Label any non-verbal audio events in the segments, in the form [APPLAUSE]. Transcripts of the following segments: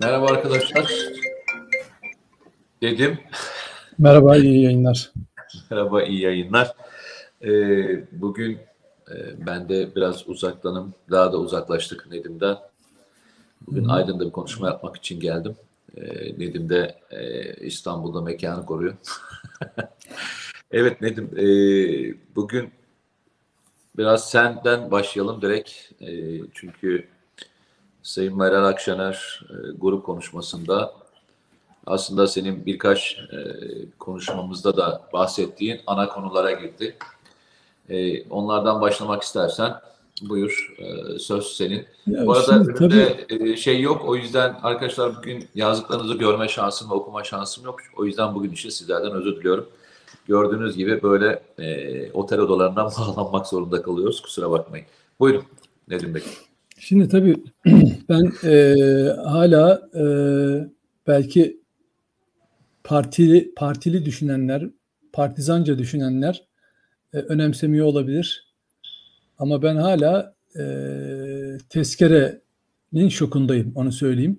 Merhaba arkadaşlar. Dedim. Merhaba, iyi yayınlar. Merhaba, iyi yayınlar. Ee, bugün e, ben de biraz uzaklanım. Daha da uzaklaştık Nedim'den. Bugün hmm. Aydın'da bir konuşma yapmak için geldim. Ee, Nedim de e, İstanbul'da mekanı koruyor. [LAUGHS] evet Nedim, e, bugün biraz senden başlayalım direkt. E, çünkü Sayın Meral Akşener e, grup konuşmasında aslında senin birkaç e, konuşmamızda da bahsettiğin ana konulara girdi. E, onlardan başlamak istersen buyur e, söz senin. Ya Bu arada şimdi, önümde tabii... e, şey yok o yüzden arkadaşlar bugün yazdıklarınızı görme şansım ve okuma şansım yok. O yüzden bugün işte sizlerden özür diliyorum. Gördüğünüz gibi böyle e, otel odalarından [LAUGHS] bağlanmak zorunda kalıyoruz. Kusura bakmayın. Buyurun Nedim Bey. Şimdi tabii [CLEARS THROAT] ben e, hala e, belki partili partili düşünenler, partizanca düşünenler e, önemsemiyor olabilir. Ama ben hala e, tezkerenin şokundayım, onu söyleyeyim.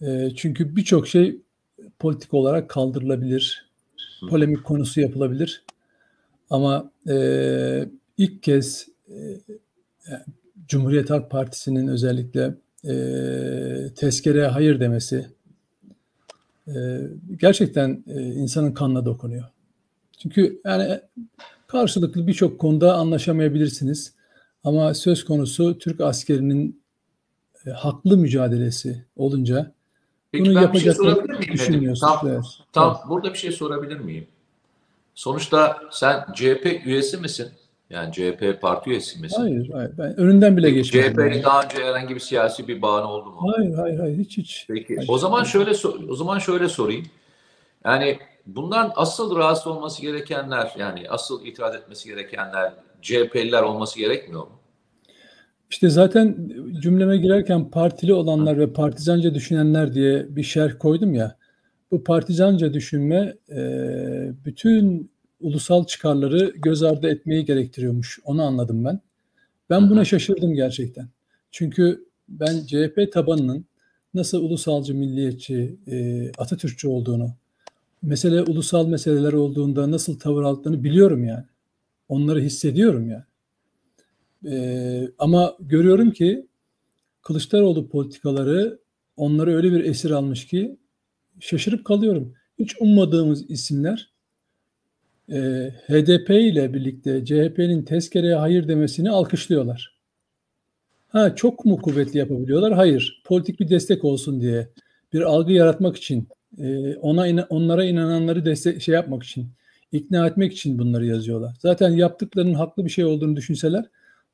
E, çünkü birçok şey politik olarak kaldırılabilir, polemik konusu yapılabilir. Ama e, ilk kez e, Cumhuriyet Halk Partisi'nin özellikle e, tezkereye hayır demesi e, gerçekten e, insanın kanına dokunuyor. Çünkü yani karşılıklı birçok konuda anlaşamayabilirsiniz. Ama söz konusu Türk askerinin e, haklı mücadelesi olunca Peki bunu yapacaklarını şey düşünmüyorsunuz. Tam, evet. tam evet. burada bir şey sorabilir miyim? Sonuçta sen CHP üyesi misin? Yani CHP parti üyesi misin? Hayır, hayır. Ben önünden bile geçmedim. CHP'nin yani. daha önce herhangi bir siyasi bir bağın oldu mu? Hayır, hayır, hayır. Hiç hiç. Peki. Hayır. O zaman şöyle o zaman şöyle sorayım. Yani bundan asıl rahatsız olması gerekenler, yani asıl itiraz etmesi gerekenler CHP'liler olması gerekmiyor mu? İşte zaten cümleme girerken partili olanlar ve partizanca düşünenler diye bir şerh koydum ya. Bu partizanca düşünme bütün ulusal çıkarları göz ardı etmeyi gerektiriyormuş. Onu anladım ben. Ben buna şaşırdım gerçekten. Çünkü ben CHP tabanının nasıl ulusalcı, milliyetçi, e, Atatürkçü olduğunu, mesele ulusal meseleler olduğunda nasıl tavır aldığını biliyorum yani. Onları hissediyorum yani. E, ama görüyorum ki Kılıçdaroğlu politikaları onları öyle bir esir almış ki şaşırıp kalıyorum. Hiç ummadığımız isimler e, HDP ile birlikte CHP'nin tezkereye hayır demesini alkışlıyorlar. Ha çok mu kuvvetli yapabiliyorlar? Hayır. Politik bir destek olsun diye, bir algı yaratmak için, e, ona onlara inananları destek şey yapmak için, ikna etmek için bunları yazıyorlar. Zaten yaptıklarının haklı bir şey olduğunu düşünseler,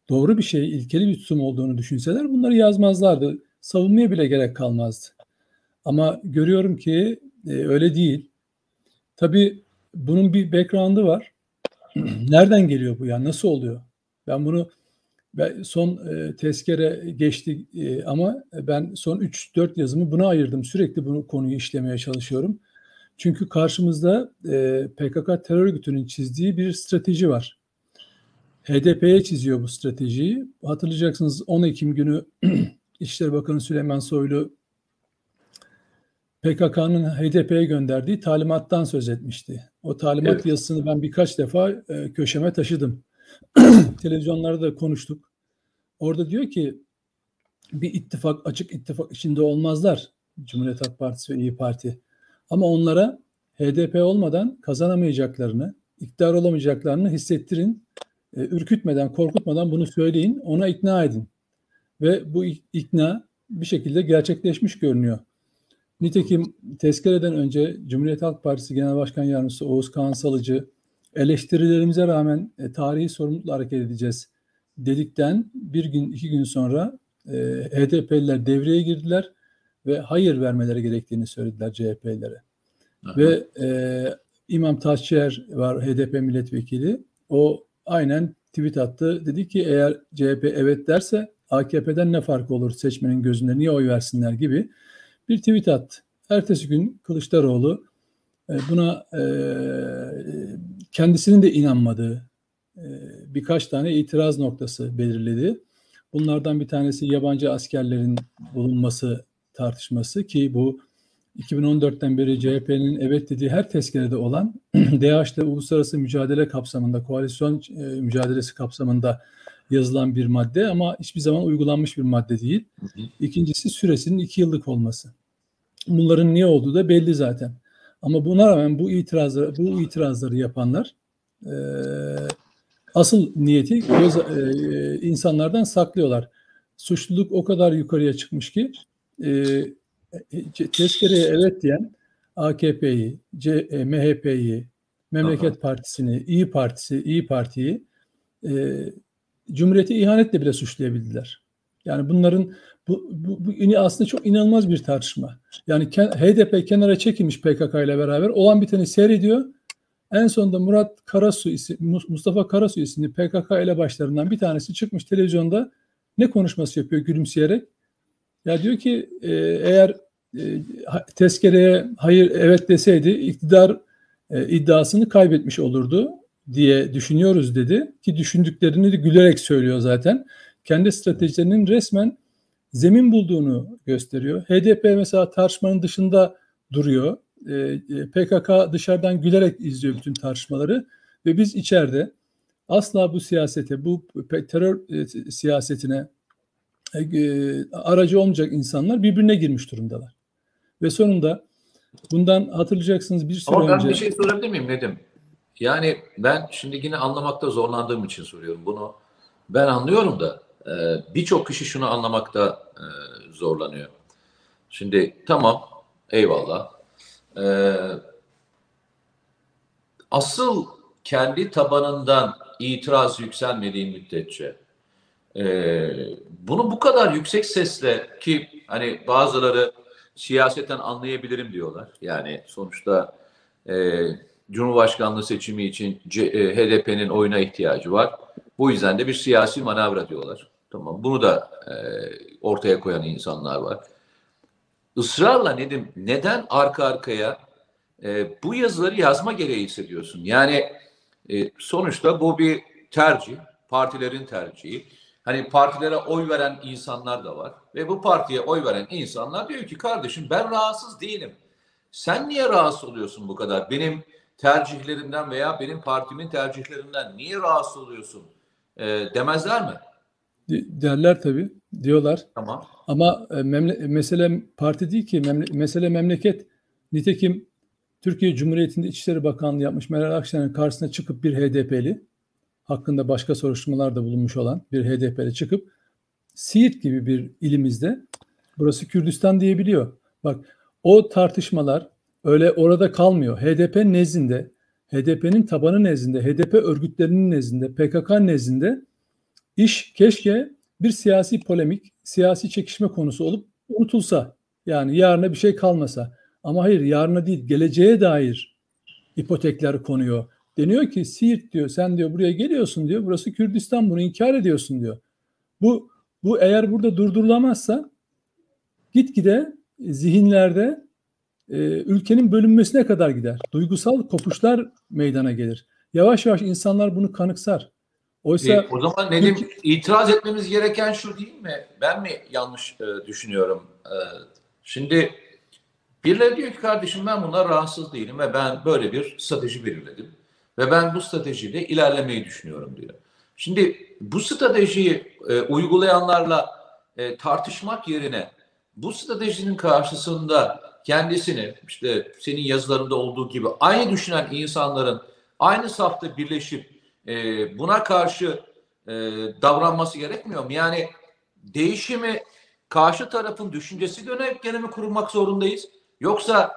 doğru bir şey, ilkeli bir tutum olduğunu düşünseler bunları yazmazlardı. Savunmaya bile gerek kalmazdı. Ama görüyorum ki e, öyle değil. Tabii bunun bir background'ı var. [CLEARS THROAT] Nereden geliyor bu ya? Nasıl oluyor? Ben bunu ben son e, tezkere geçti e, ama ben son 3-4 yazımı buna ayırdım. Sürekli bunu konuyu işlemeye çalışıyorum. Çünkü karşımızda e, PKK terör örgütünün çizdiği bir strateji var. HDP'ye çiziyor bu stratejiyi. Hatırlayacaksınız 10 Ekim günü [CLEARS THROAT] İçişleri Bakanı Süleyman Soylu PKK'nın HDP'ye gönderdiği talimattan söz etmişti. O talimat evet. yazısını ben birkaç defa e, köşeme taşıdım. [CLEARS THROAT] Televizyonlarda da konuştuk. Orada diyor ki bir ittifak, açık ittifak içinde olmazlar Cumhuriyet Halk Partisi ve İyi Parti. Ama onlara HDP olmadan kazanamayacaklarını, iktidar olamayacaklarını hissettirin. E, ürkütmeden, korkutmadan bunu söyleyin, ona ikna edin. Ve bu ikna bir şekilde gerçekleşmiş görünüyor. Nitekim tezkereden önce Cumhuriyet Halk Partisi Genel Başkan Yardımcısı Oğuz Kağan Salıcı eleştirilerimize rağmen e, tarihi sorumlulukla hareket edeceğiz dedikten bir gün iki gün sonra e, HDP'liler devreye girdiler ve hayır vermeleri gerektiğini söylediler CHP'lilere. Ve e, İmam Taşçıer var HDP milletvekili. O aynen tweet attı. Dedi ki eğer CHP evet derse AKP'den ne fark olur seçmenin gözünde niye oy versinler gibi bir tweet attı. Ertesi gün Kılıçdaroğlu e, buna e, kendisinin de inanmadığı e, birkaç tane itiraz noktası belirledi. Bunlardan bir tanesi yabancı askerlerin bulunması tartışması ki bu 2014'ten beri CHP'nin evet dediği her tezkerede olan [CLEARS THROAT] DH'de uluslararası mücadele kapsamında, koalisyon mücadelesi kapsamında yazılan bir madde ama hiçbir zaman uygulanmış bir madde değil. İkincisi süresinin iki yıllık olması. Bunların niye olduğu da belli zaten. Ama buna rağmen bu itirazları, bu itirazları yapanlar e, asıl niyeti göz, e, insanlardan saklıyorlar. Suçluluk o kadar yukarıya çıkmış ki e, tezkereye evet diyen AKP'yi, e, MHP'yi, Memleket Aha. Partisi'ni, İyi Partisi, İyi Parti'yi e, Cumhuriyeti ihanetle bile suçlayabildiler. Yani bunların bu, bu, bu aslında çok inanılmaz bir tartışma. Yani HDP kenara çekilmiş PKK ile beraber olan biteni seyrediyor. En sonunda Murat Karasu Mustafa Karasu isimli PKK ile başlarından bir tanesi çıkmış televizyonda ne konuşması yapıyor gülümseyerek. Ya diyor ki e, eğer e, tezkereye hayır evet deseydi iktidar e, iddiasını kaybetmiş olurdu diye düşünüyoruz dedi ki düşündüklerini de gülerek söylüyor zaten. Kendi stratejilerinin resmen zemin bulduğunu gösteriyor. HDP mesela tartışmanın dışında duruyor. E, e PKK dışarıdan gülerek izliyor bütün tartışmaları ve biz içeride asla bu siyasete, bu terör e, siyasetine e, aracı olmayacak insanlar birbirine girmiş durumdalar. Ve sonunda bundan hatırlayacaksınız bir süre Ama ben önce... bir şey sorabilir miyim Nedim? Yani ben şimdi yine anlamakta zorlandığım için soruyorum bunu. Ben anlıyorum da e, birçok kişi şunu anlamakta e, zorlanıyor. Şimdi tamam eyvallah. E, asıl kendi tabanından itiraz yükselmediği müddetçe bunu bu kadar yüksek sesle ki hani bazıları siyaseten anlayabilirim diyorlar. Yani sonuçta e, Cumhurbaşkanlığı seçimi için e, HDP'nin oyuna ihtiyacı var. Bu yüzden de bir siyasi manavra diyorlar. Tamam. Bunu da e, ortaya koyan insanlar var. Israrla Nedim neden arka arkaya e, bu yazıları yazma gereği hissediyorsun? Yani e, sonuçta bu bir tercih, partilerin tercihi. Hani partilere oy veren insanlar da var. Ve bu partiye oy veren insanlar diyor ki kardeşim ben rahatsız değilim. Sen niye rahatsız oluyorsun bu kadar? Benim tercihlerimden veya benim partimin tercihlerinden niye rahatsız oluyorsun e, demezler mi? Derler tabii. Diyorlar. Tamam. Ama e, memle- mesele parti değil ki. Memle- mesele memleket. Nitekim Türkiye Cumhuriyeti'nde İçişleri Bakanlığı yapmış Meral Akşener'in karşısına çıkıp bir HDP'li hakkında başka soruşturmalar da bulunmuş olan bir HDP'li çıkıp Siirt gibi bir ilimizde burası Kürdistan diyebiliyor. Bak o tartışmalar öyle orada kalmıyor. HDP nezdinde, HDP'nin tabanı nezdinde, HDP örgütlerinin nezdinde, PKK nezdinde iş keşke bir siyasi polemik, siyasi çekişme konusu olup unutulsa. Yani yarına bir şey kalmasa. Ama hayır yarına değil geleceğe dair ipotekler konuyor. Deniyor ki Siirt diyor sen diyor buraya geliyorsun diyor. Burası Kürdistan bunu inkar ediyorsun diyor. Bu bu eğer burada durdurulamazsa gitgide zihinlerde e, ülkenin bölünmesine kadar gider. Duygusal kopuşlar meydana gelir. Yavaş yavaş insanlar bunu kanıksar. Oysa e, o zaman Nedim Türk... itiraz etmemiz gereken şu değil mi? Ben mi yanlış e, düşünüyorum? E, şimdi birileri diyor ki kardeşim ben buna rahatsız değilim ve ben böyle bir strateji belirledim. Ve ben bu stratejiyle ilerlemeyi düşünüyorum diyor. Şimdi bu stratejiyi e, uygulayanlarla e, tartışmak yerine bu stratejinin karşısında kendisini işte senin yazılarında olduğu gibi aynı düşünen insanların aynı safta birleşip e, buna karşı e, davranması gerekmiyor mu? Yani değişimi karşı tarafın düşüncesi göre gene mi kurmak zorundayız? Yoksa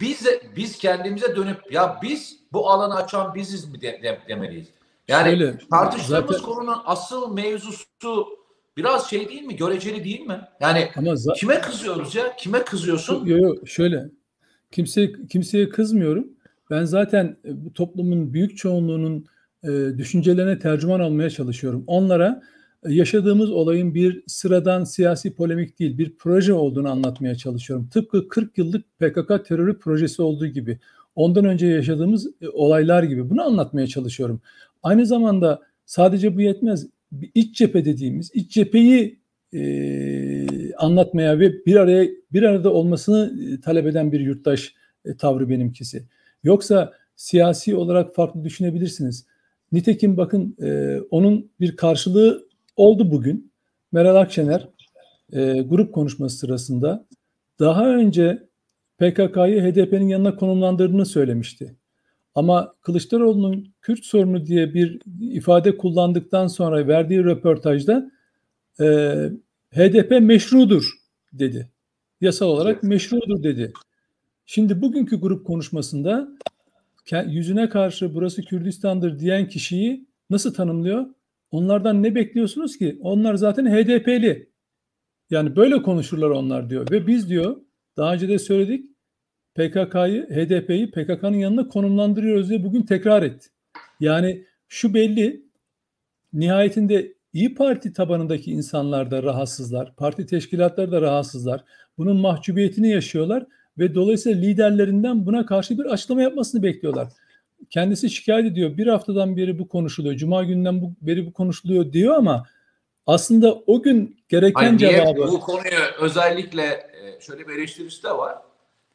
biz biz kendimize dönüp ya biz bu alanı açan biziz mi de, de, demeliyiz? Yani Şöyle, tartıştığımız zaten... konunun asıl mevzusu biraz şey değil mi? Göreceli değil mi? Yani Ama za- kime kızıyoruz ya? Kime kızıyorsun? Yok yok şöyle. Kimseye kimseye kızmıyorum. Ben zaten e, bu toplumun büyük çoğunluğunun e, düşüncelerine tercüman olmaya çalışıyorum. Onlara e, yaşadığımız olayın bir sıradan siyasi polemik değil, bir proje olduğunu anlatmaya çalışıyorum. Tıpkı 40 yıllık PKK terörü projesi olduğu gibi, ondan önce yaşadığımız e, olaylar gibi bunu anlatmaya çalışıyorum. Aynı zamanda sadece bu yetmez. İç cephe dediğimiz, iç cepheyi e, anlatmaya ve bir araya bir arada olmasını e, talep eden bir yurttaş e, tavrı benimkisi. Yoksa siyasi olarak farklı düşünebilirsiniz. Nitekim bakın e, onun bir karşılığı oldu bugün. Meral Akşener e, grup konuşması sırasında daha önce PKK'yı HDP'nin yanına konumlandırdığını söylemişti. Ama Kılıçdaroğlu'nun Kürt sorunu diye bir ifade kullandıktan sonra verdiği röportajda e, HDP meşrudur dedi. Yasal olarak meşrudur dedi. Şimdi bugünkü grup konuşmasında yüzüne karşı burası Kürdistan'dır diyen kişiyi nasıl tanımlıyor? Onlardan ne bekliyorsunuz ki? Onlar zaten HDP'li. Yani böyle konuşurlar onlar diyor. Ve biz diyor daha önce de söyledik PKK'yı, HDP'yi PKK'nın yanına konumlandırıyoruz diye bugün tekrar etti. Yani şu belli nihayetinde İyi Parti tabanındaki insanlar da rahatsızlar, parti teşkilatları da rahatsızlar. Bunun mahcubiyetini yaşıyorlar ve dolayısıyla liderlerinden buna karşı bir açıklama yapmasını bekliyorlar. Kendisi şikayet ediyor. Bir haftadan beri bu konuşuluyor. Cuma günden bu, beri bu konuşuluyor diyor ama aslında o gün gereken Hayır, cevabı... Bu konuyu özellikle e, şöyle bir eleştirisi de var.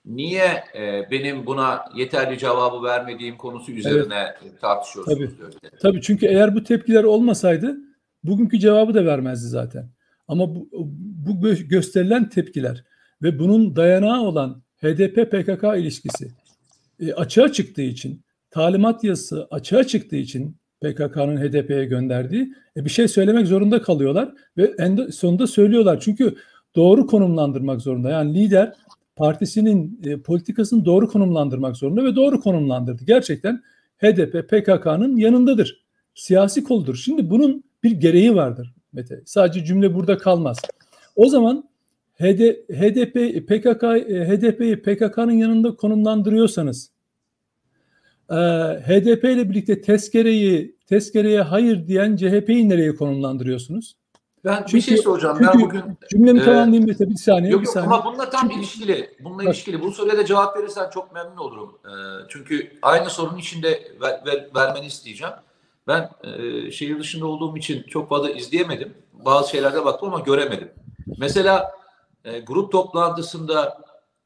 Niye e, benim buna yeterli cevabı vermediğim konusu üzerine evet. tartışıyorsunuz? Tabii. Tabii çünkü eğer bu tepkiler olmasaydı bugünkü cevabı da vermezdi zaten. Ama bu, bu gösterilen tepkiler ve bunun dayanağı olan HDP-PKK ilişkisi e, açığa çıktığı için, talimat yazısı açığa çıktığı için PKK'nın HDP'ye gönderdiği e, bir şey söylemek zorunda kalıyorlar ve en sonunda söylüyorlar. Çünkü doğru konumlandırmak zorunda. Yani lider partisinin e, politikasını doğru konumlandırmak zorunda ve doğru konumlandırdı. Gerçekten HDP PKK'nın yanındadır. Siyasi koldur. Şimdi bunun bir gereği vardır Mete. Sadece cümle burada kalmaz. O zaman HD, HDP, PKK, HDP'yi PKK'nın yanında konumlandırıyorsanız e, HDP ile birlikte tezkereyi tezkereye hayır diyen CHP'yi nereye konumlandırıyorsunuz? Ben bir şey soracağım. Çünkü ben bugün cümlemi e, tamamlayayım Mete bir saniye. Yok, bir saniye. ama bununla tam çünkü, ilişkili. Bununla evet. ilişkili. Bu soruya da cevap verirsen çok memnun olurum. E, çünkü aynı sorunun içinde ver, ver, vermeni isteyeceğim. Ben e, şehir dışında olduğum için çok fazla izleyemedim. Bazı şeylerde baktım ama göremedim. Mesela e, grup toplantısında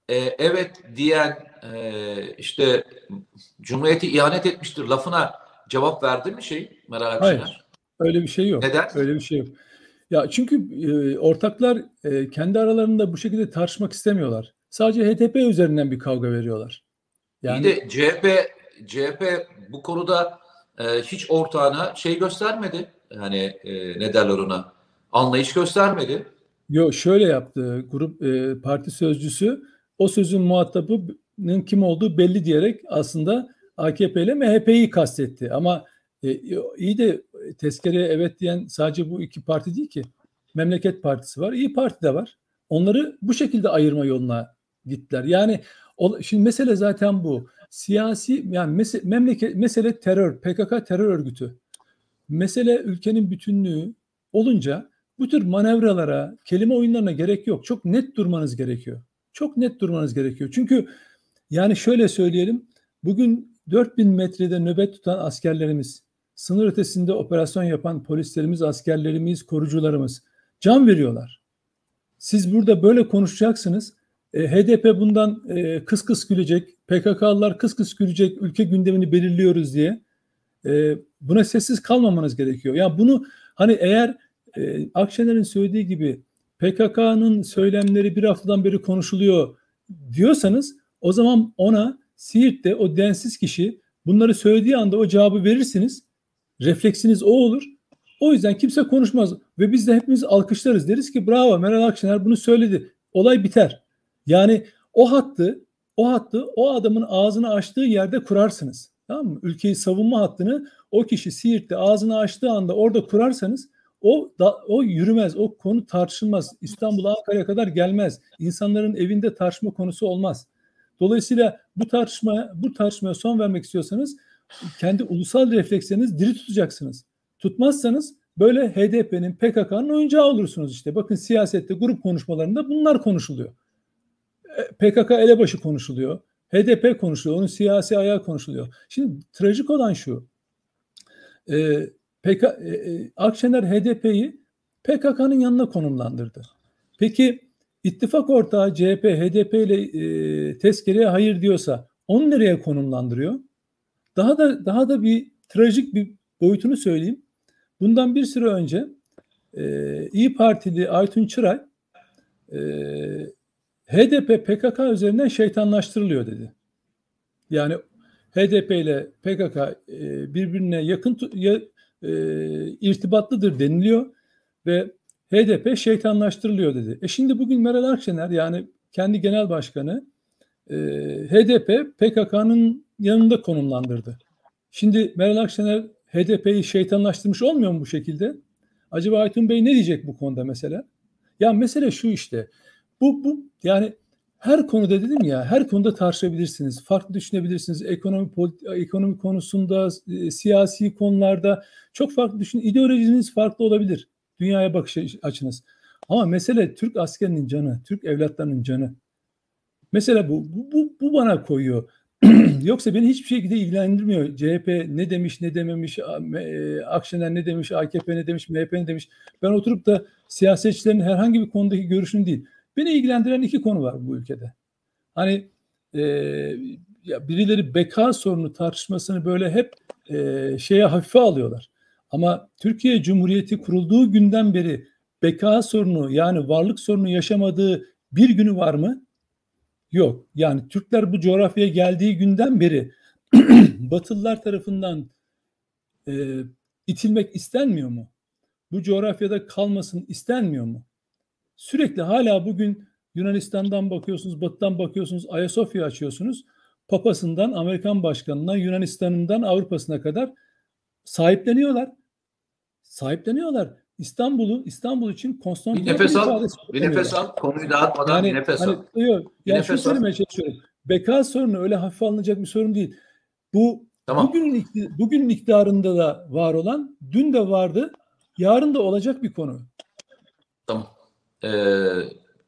e, evet diyen e, işte Cumhuriyeti ihanet etmiştir lafına cevap verdi mi şey Meral Akşener? Hayır. Öyle bir şey yok. Neden? Öyle bir şey yok. Ya çünkü e, ortaklar e, kendi aralarında bu şekilde tartışmak istemiyorlar. Sadece HDP üzerinden bir kavga veriyorlar. Yani İyi de CHP CHP bu konuda e, hiç ortağına şey göstermedi. Yani e, ne derler ona? Anlayış göstermedi. Yok şöyle yaptı. Grup e, parti sözcüsü o sözün muhatabının kim olduğu belli diyerek aslında AKP ile MHP'yi kastetti. Ama e, iyi de tezkereye evet diyen sadece bu iki parti değil ki. Memleket Partisi var, İyi Parti de var. Onları bu şekilde ayırma yoluna gittiler. Yani şimdi mesele zaten bu. Siyasi yani mesele, memleket mesele terör, PKK terör örgütü. Mesele ülkenin bütünlüğü olunca bu tür manevralara, kelime oyunlarına gerek yok. Çok net durmanız gerekiyor. Çok net durmanız gerekiyor. Çünkü yani şöyle söyleyelim. Bugün 4000 metrede nöbet tutan askerlerimiz, sınır ötesinde operasyon yapan polislerimiz, askerlerimiz, korucularımız can veriyorlar. Siz burada böyle konuşacaksınız. E, HDP bundan e, kıs kıs gülecek, PKK'lılar kıs kıs gülecek, ülke gündemini belirliyoruz diye. E, buna sessiz kalmamanız gerekiyor. Yani bunu hani eğer e, Akşener'in söylediği gibi PKK'nın söylemleri bir haftadan beri konuşuluyor diyorsanız o zaman ona Siirt'te o densiz kişi bunları söylediği anda o cevabı verirsiniz. Refleksiniz o olur. O yüzden kimse konuşmaz ve biz de hepimiz alkışlarız. Deriz ki bravo Meral Akşener bunu söyledi. Olay biter. Yani o hattı o hattı o adamın ağzını açtığı yerde kurarsınız. Tamam mı? Ülkeyi savunma hattını o kişi Siirt'te ağzını açtığı anda orada kurarsanız o da, o yürümez, o konu tartışılmaz. İstanbul'a Ankara'ya kadar gelmez. İnsanların evinde tartışma konusu olmaz. Dolayısıyla bu tartışmaya bu tartışmaya son vermek istiyorsanız kendi ulusal reflekslerinizi diri tutacaksınız. Tutmazsanız böyle HDP'nin, PKK'nın oyuncağı olursunuz işte. Bakın siyasette, grup konuşmalarında bunlar konuşuluyor. E, PKK elebaşı konuşuluyor. HDP konuşuluyor. Onun siyasi ayağı konuşuluyor. Şimdi trajik olan şu. E, PK, e, e, Akşener HDP'yi PKK'nın yanına konumlandırdı. Peki ittifak ortağı CHP, HDP ile e, tezkereye hayır diyorsa onu nereye konumlandırıyor? Daha da daha da bir trajik bir boyutunu söyleyeyim. Bundan bir süre önce e, İyi Partili Aytun Çıray e, HDP PKK üzerinden şeytanlaştırılıyor dedi. Yani HDP ile PKK e, birbirine yakın ya, e, irtibatlıdır deniliyor ve HDP şeytanlaştırılıyor dedi. E şimdi bugün Meral Akşener yani kendi genel başkanı e, HDP PKK'nın yanında konumlandırdı. Şimdi Meral Akşener HDP'yi şeytanlaştırmış olmuyor mu bu şekilde? Acaba Aytun Bey ne diyecek bu konuda mesela? Ya mesele şu işte. Bu bu yani her konuda dedim ya her konuda tartışabilirsiniz. Farklı düşünebilirsiniz. Ekonomi ekonomi konusunda, e, siyasi konularda çok farklı düşün. İdeolojiniz farklı olabilir. Dünyaya bakış açınız. Ama mesele Türk askerinin canı, Türk evlatlarının canı. Mesela bu, bu, bu, bu bana koyuyor. [CLEARS THROAT] Yoksa beni hiçbir şekilde ilgilendirmiyor. CHP ne demiş, ne dememiş, e, Akşener ne demiş, AKP ne demiş, MHP ne demiş. Ben oturup da siyasetçilerin herhangi bir konudaki görüşünü değil. Beni ilgilendiren iki konu var bu ülkede. Hani e, ya birileri beka sorunu tartışmasını böyle hep e, şeye hafife alıyorlar. Ama Türkiye Cumhuriyeti kurulduğu günden beri beka sorunu yani varlık sorunu yaşamadığı bir günü var mı? Yok. Yani Türkler bu coğrafyaya geldiği günden beri [CLEARS THROAT] Batılılar tarafından e, itilmek istenmiyor mu? Bu coğrafyada kalmasın istenmiyor mu? Sürekli hala bugün Yunanistan'dan bakıyorsunuz, Batı'dan bakıyorsunuz, Ayasofya açıyorsunuz. Papasından Amerikan başkanına, Yunanistan'ından Avrupa'sına kadar sahipleniyorlar. Sahipleniyorlar. İstanbul'u İstanbul için Konstantinopol bir nefes al, bir nefes al. Konuyu dağıtmadan yani, bir nefes hani, al. Yok, yani şunu söylemeye çalışıyorum. Beka sorunu öyle hafife alınacak bir sorun değil. Bu tamam. bugünün bugünün iktidarında da var olan, dün de vardı, yarın da olacak bir konu. Tamam. Ee,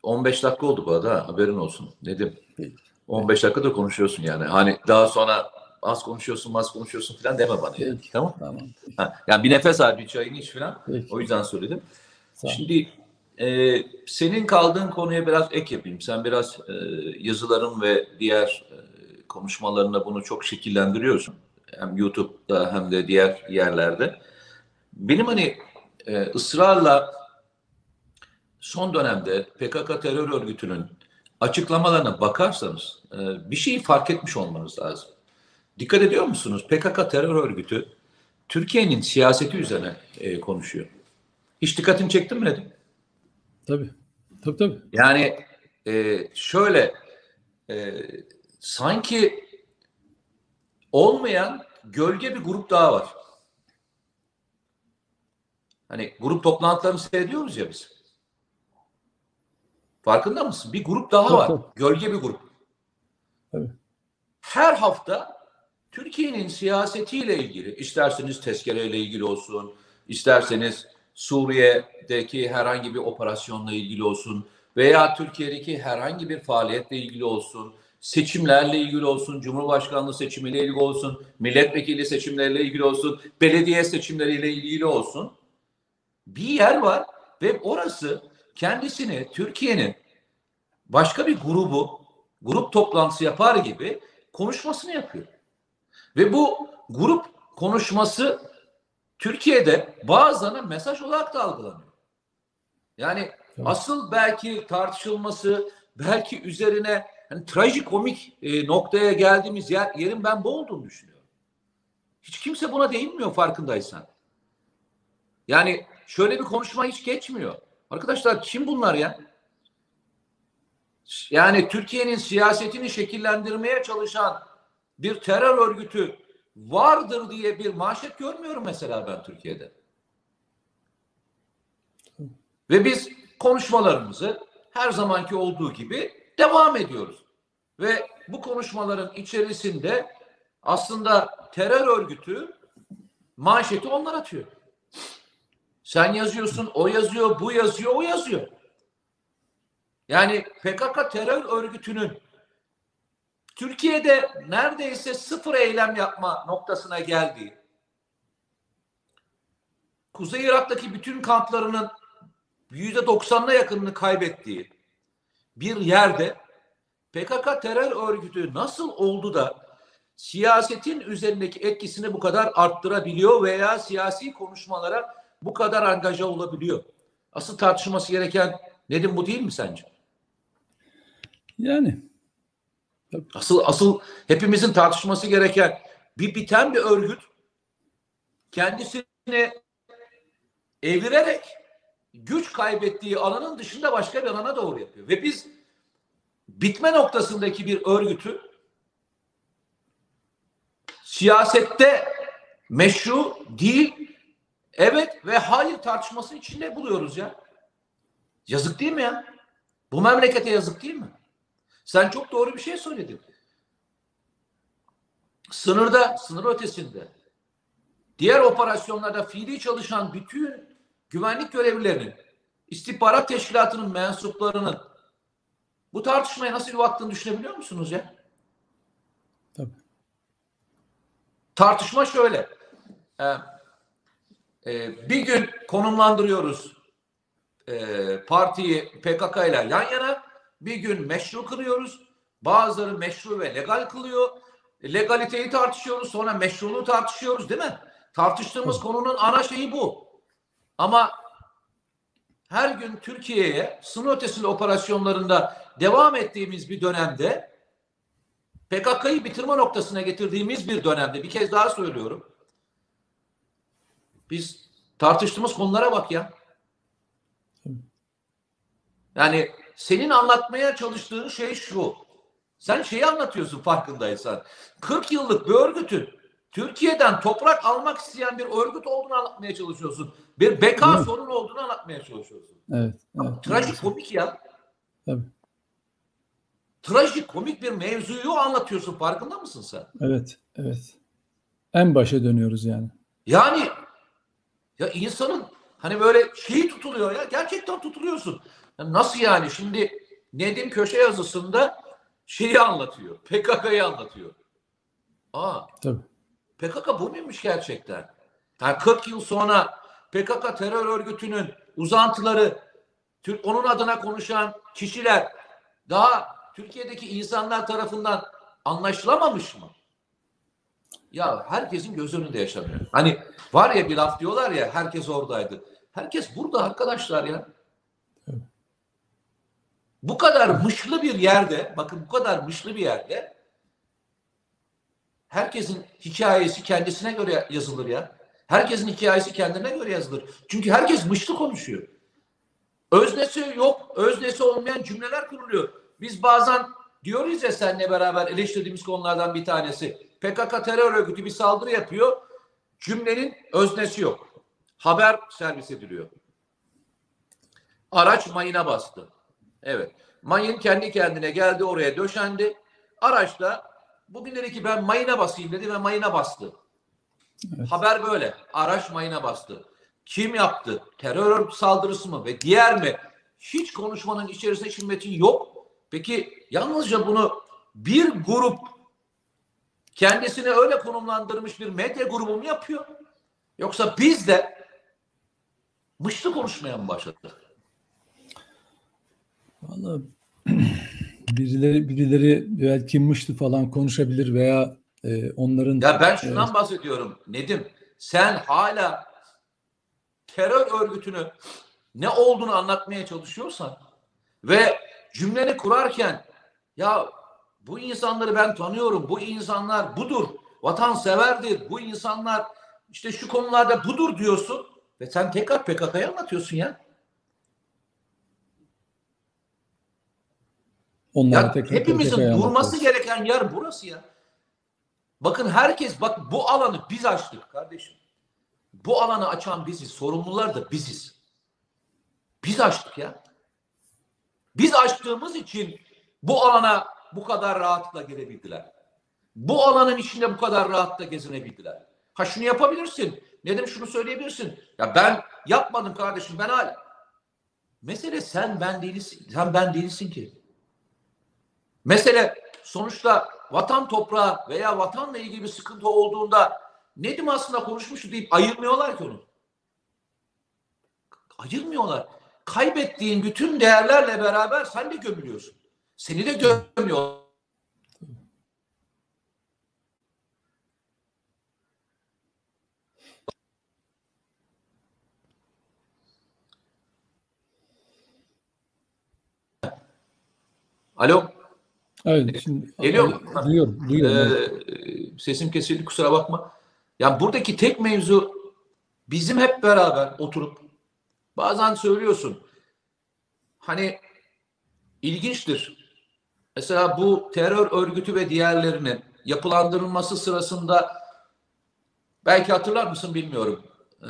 15 dakika oldu bu arada haberin olsun. Nedim? 15 dakikadır konuşuyorsun yani. Hani daha sonra az konuşuyorsun, az konuşuyorsun falan deme bana. Yani. Tamam. tamam. Ha, yani bir nefes al, bir çayını iç falan. Peki. O yüzden söyledim. Şimdi e, senin kaldığın konuya biraz ek yapayım. Sen biraz e, yazıların ve diğer e, konuşmalarında bunu çok şekillendiriyorsun. Hem YouTube'da hem de diğer yerlerde. Benim hani e, ısrarla son dönemde PKK terör örgütünün açıklamalarına bakarsanız e, bir şeyi fark etmiş olmanız lazım. Dikkat ediyor musunuz? PKK terör örgütü Türkiye'nin siyaseti üzerine e, konuşuyor. Hiç dikkatini çektin mi Nedim? Tabii. Tabii tabii. Yani e, şöyle e, sanki olmayan gölge bir grup daha var. Hani grup toplantılarını seyrediyoruz ya biz. Farkında mısın? Bir grup daha var. Gölge bir grup. Evet. Her hafta Türkiye'nin siyasetiyle ilgili, isterseniz tezkereyle ilgili olsun, isterseniz Suriye'deki herhangi bir operasyonla ilgili olsun veya Türkiye'deki herhangi bir faaliyetle ilgili olsun, seçimlerle ilgili olsun, Cumhurbaşkanlığı seçimiyle ilgili olsun, milletvekili seçimleriyle ilgili olsun, belediye seçimleriyle ilgili olsun. Bir yer var ve orası kendisini Türkiye'nin başka bir grubu, grup toplantısı yapar gibi konuşmasını yapıyor. Ve bu grup konuşması Türkiye'de bazılarına mesaj olarak da algılanıyor. Yani evet. asıl belki tartışılması, belki üzerine hani trajikomik e, noktaya geldiğimiz yer, yerin ben bu olduğunu düşünüyorum. Hiç kimse buna değinmiyor farkındaysan. Yani şöyle bir konuşma hiç geçmiyor. Arkadaşlar kim bunlar ya? Yani Türkiye'nin siyasetini şekillendirmeye çalışan bir terör örgütü vardır diye bir manşet görmüyorum mesela ben Türkiye'de. Ve biz konuşmalarımızı her zamanki olduğu gibi devam ediyoruz. Ve bu konuşmaların içerisinde aslında terör örgütü manşeti onlar atıyor. Sen yazıyorsun, o yazıyor, bu yazıyor, o yazıyor. Yani PKK terör örgütünün Türkiye'de neredeyse sıfır eylem yapma noktasına geldi. Kuzey Irak'taki bütün kamplarının yüzde doksanına yakınını kaybettiği, bir yerde PKK terör örgütü nasıl oldu da siyasetin üzerindeki etkisini bu kadar arttırabiliyor veya siyasi konuşmalara bu kadar angaja olabiliyor? Asıl tartışılması gereken Nedim bu değil mi sence? Yani Asıl asıl hepimizin tartışması gereken bir biten bir örgüt kendisini evirerek güç kaybettiği alanın dışında başka bir alana doğru yapıyor. Ve biz bitme noktasındaki bir örgütü siyasette meşru değil, evet ve hayır tartışması içinde buluyoruz ya. Yazık değil mi ya? Bu memlekete yazık değil mi? Sen çok doğru bir şey söyledin. Sınırda, sınır ötesinde, diğer operasyonlarda fiili çalışan bütün güvenlik görevlilerinin, istihbarat teşkilatının mensuplarının bu tartışmaya nasıl baktığını düşünebiliyor musunuz ya? tabii. Tartışma şöyle. Ee, e, bir gün konumlandırıyoruz e, partiyi PKK ile yan yana. Bir gün meşru kılıyoruz. Bazıları meşru ve legal kılıyor. Legaliteyi tartışıyoruz. Sonra meşruluğu tartışıyoruz değil mi? Tartıştığımız konunun ana şeyi bu. Ama her gün Türkiye'ye sınır ötesi operasyonlarında devam ettiğimiz bir dönemde PKK'yı bitirme noktasına getirdiğimiz bir dönemde bir kez daha söylüyorum. Biz tartıştığımız konulara bak ya. Yani senin anlatmaya çalıştığın şey şu. Sen şeyi anlatıyorsun farkındaysan. 40 yıllık bir örgütün Türkiye'den toprak almak isteyen bir örgüt olduğunu anlatmaya çalışıyorsun. Bir beka mi? sorunu olduğunu anlatmaya çalışıyorsun. Evet. evet. Trajik komik ya. Tabii. Trajik komik bir mevzuyu anlatıyorsun. Farkında mısın sen? Evet. Evet. En başa dönüyoruz yani. Yani ya insanın hani böyle şeyi tutuluyor ya. Gerçekten tutuluyorsun. Nasıl yani? Şimdi Nedim köşe yazısında şeyi anlatıyor. PKK'yı anlatıyor. Aa Tabii. PKK bu muymuş gerçekten? Yani 40 yıl sonra PKK terör örgütünün uzantıları, Türk onun adına konuşan kişiler daha Türkiye'deki insanlar tarafından anlaşılamamış mı? Ya herkesin göz önünde yaşanıyor. Hani var ya bir laf diyorlar ya herkes oradaydı. Herkes burada arkadaşlar ya. Bu kadar mışlı bir yerde, bakın bu kadar mışlı bir yerde herkesin hikayesi kendisine göre yazılır ya. Herkesin hikayesi kendine göre yazılır. Çünkü herkes mışlı konuşuyor. Öznesi yok, öznesi olmayan cümleler kuruluyor. Biz bazen diyoruz ya seninle beraber eleştirdiğimiz konulardan bir tanesi. PKK terör örgütü bir saldırı yapıyor. Cümlenin öznesi yok. Haber servis ediliyor. Araç mayına bastı. Evet. Mayın kendi kendine geldi oraya döşendi. Araçta bugün dedi ki ben mayına basayım dedi ve mayına bastı. Evet. Haber böyle. Araç mayına bastı. Kim yaptı? Terör örgütü saldırısı mı ve diğer mi? Hiç konuşmanın içerisinde hiçbir metin yok. Peki yalnızca bunu bir grup kendisini öyle konumlandırmış bir medya grubu mu yapıyor? Yoksa biz de mışlı konuşmaya mı başladık? Vallahi [CLEARS THROAT] birileri birileri belki falan konuşabilir veya e, onların Ya ben şundan Evet. bahsediyorum Nedim. Sen hala terör örgütünü ne olduğunu anlatmaya çalışıyorsan ve cümleni kurarken ya bu insanları ben tanıyorum. Bu insanlar budur. Vatanseverdir. Bu insanlar işte şu konularda budur diyorsun ve sen tekrar PKK'yı anlatıyorsun ya. Onlara Ya tekrar hepimizin PKK'ya durması gereken yer burası ya. Bakın herkes bak bu alanı biz açtık kardeşim. Bu alanı açan biziz. Sorumlular da biziz. Biz açtık ya. Biz açtığımız için bu alana bu kadar rahatlıkla girebildiler. Bu alanın içinde bu kadar rahatla gezinebildiler. Ha şunu yapabilirsin. Nedim şunu söyleyebilirsin. Ya ben yapmadım kardeşim ben hala. Mesele sen ben değilsin. Sen ben değilsin ki. Mesele sonuçta vatan toprağı veya vatanla ilgili bir sıkıntı olduğunda Nedim aslında konuşmuştu deyip ayırmıyorlar ki onu. Ayırmıyorlar. kaybettiğin bütün değerlerle beraber sen de gömülüyorsun. Seni de gömüyor. Alo. Evet, şimdi Geliyor mu? Duyuyorum, duyuyorum. Ee, sesim kesildi kusura bakma. Yani buradaki tek mevzu bizim hep beraber oturup bazen söylüyorsun. Hani ilginçtir. Mesela bu terör örgütü ve diğerlerinin yapılandırılması sırasında belki hatırlar mısın bilmiyorum. Ee,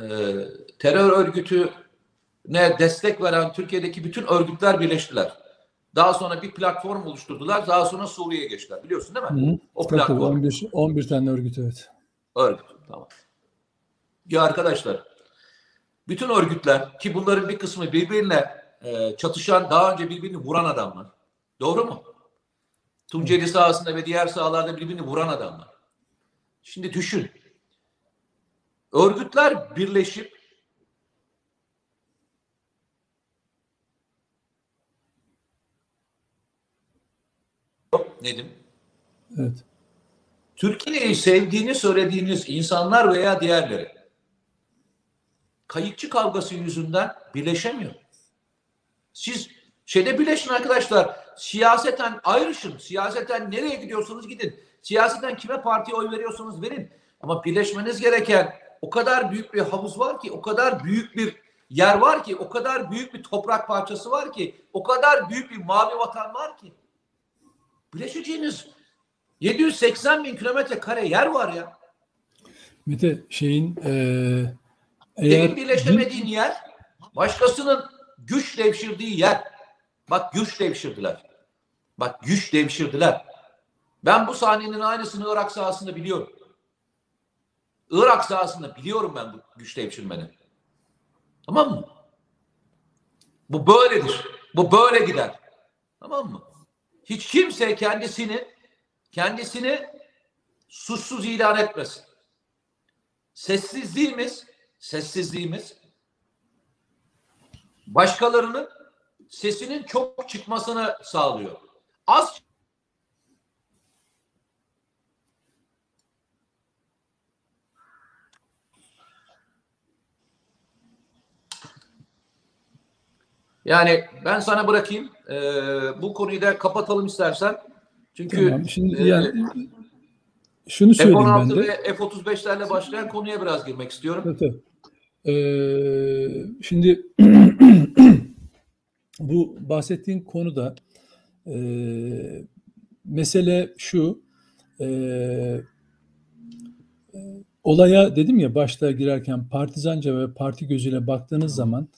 terör örgütüne destek veren Türkiye'deki bütün örgütler birleştiler. Daha sonra bir platform oluşturdular. Daha sonra Suriye'ye geçtiler. Biliyorsun değil mi? Hı hı. O Tabii, tabii, platform. 11, 11 tane örgüt evet. Örgüt. Tamam. Ya arkadaşlar bütün örgütler ki bunların bir kısmı birbirine e, çatışan daha önce birbirini vuran adamlar. Doğru mu? Tunceli sahasında ve diğer sahalarda birbirini vuran adamlar. Şimdi düşün. Örgütler birleşip Nedim? Evet. Türkiye'yi sevdiğini söylediğiniz insanlar veya diğerleri kayıkçı kavgası yüzünden birleşemiyor. Siz şeyde birleşin arkadaşlar. Siyaseten ayrışın. Siyaseten nereye gidiyorsanız gidin. Siyaseten kime partiye oy veriyorsanız verin. Ama birleşmeniz gereken o kadar büyük bir havuz var ki, o kadar büyük bir yer var ki, o kadar büyük bir toprak parçası var ki, o kadar büyük bir mavi vatan var ki. Birleşeceğiniz 780 bin kilometre kare yer var ya. Mete şeyin Senin eğer birleşemediğin yer başkasının güç devşirdiği yer. Bak güç devşirdiler. Bak güç devşirdiler. Ben bu sahnenin aynısını Irak sahasında biliyorum. Irak sahasında biliyorum ben bu güç devşirmeni. Tamam mı? Bu böyledir. Bu böyle gider. Tamam mı? Hiç kimse kendisini kendisini suçsuz ilan etmesin. Sessizliğimiz sessizliğimiz başkalarının sesinin çok çıkmasını sağlıyor. Az Yani ben sana bırakayım. Ee, bu konuyu da kapatalım istersen. Çünkü Tamam, şimdi e, yani şunu söyleyeyim ben F-16 de. ve F-35'lerle başlayan konuya biraz girmek istiyorum. Evet, evet. Ee, şimdi [CLEARS THROAT] bu bahsettiğin konuda e, mesele şu e, e, olaya dedim ya başta girerken partizanca ve parti gözüyle baktığınız zaman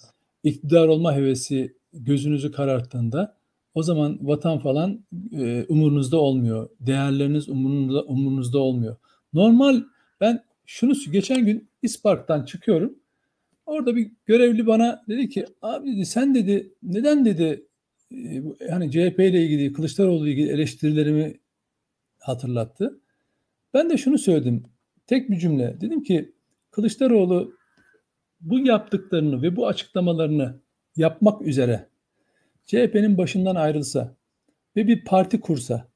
iktidar olma hevesi gözünüzü kararttığında o zaman vatan falan e, umurunuzda olmuyor. Değerleriniz umurunuzda, umurunuzda olmuyor. Normal ben şunu geçen gün İspark'tan çıkıyorum. Orada bir görevli bana dedi ki abi dedi sen dedi neden dedi e, hani CHP ile ilgili Kılıçdaroğlu ile ilgili eleştirilerimi hatırlattı. Ben de şunu söyledim. Tek bir cümle. Dedim ki Kılıçdaroğlu bu yaptıklarını ve bu açıklamalarını yapmak üzere CHP'nin başından ayrılsa ve bir parti kursa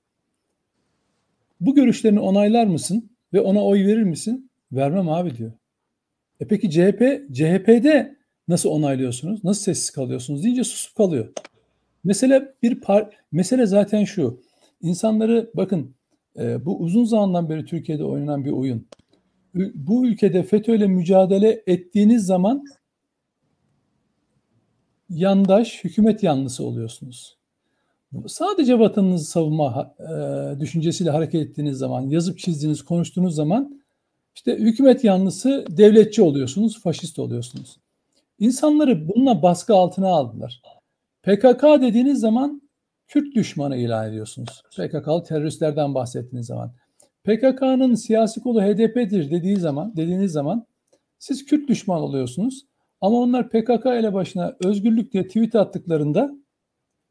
bu görüşlerini onaylar mısın ve ona oy verir misin? Vermem abi diyor. E peki CHP, CHP'de nasıl onaylıyorsunuz? Nasıl sessiz kalıyorsunuz deyince susup kalıyor. Mesele bir par mesele zaten şu. İnsanları bakın e, bu uzun zamandan beri Türkiye'de oynanan bir oyun. Bu ülkede FETÖ'yle mücadele ettiğiniz zaman yandaş, hükümet yanlısı oluyorsunuz. Sadece vatanınızı savunma e, düşüncesiyle hareket ettiğiniz zaman, yazıp çizdiğiniz, konuştuğunuz zaman işte hükümet yanlısı devletçi oluyorsunuz, faşist oluyorsunuz. İnsanları bununla baskı altına aldılar. PKK dediğiniz zaman Kürt düşmanı ilan ediyorsunuz. PKK'lı teröristlerden bahsettiğiniz zaman. PKK'nın siyasi kolu HDP'dir dediği zaman, dediğiniz zaman siz Kürt düşman oluyorsunuz. Ama onlar PKK ile başına özgürlük diye tweet attıklarında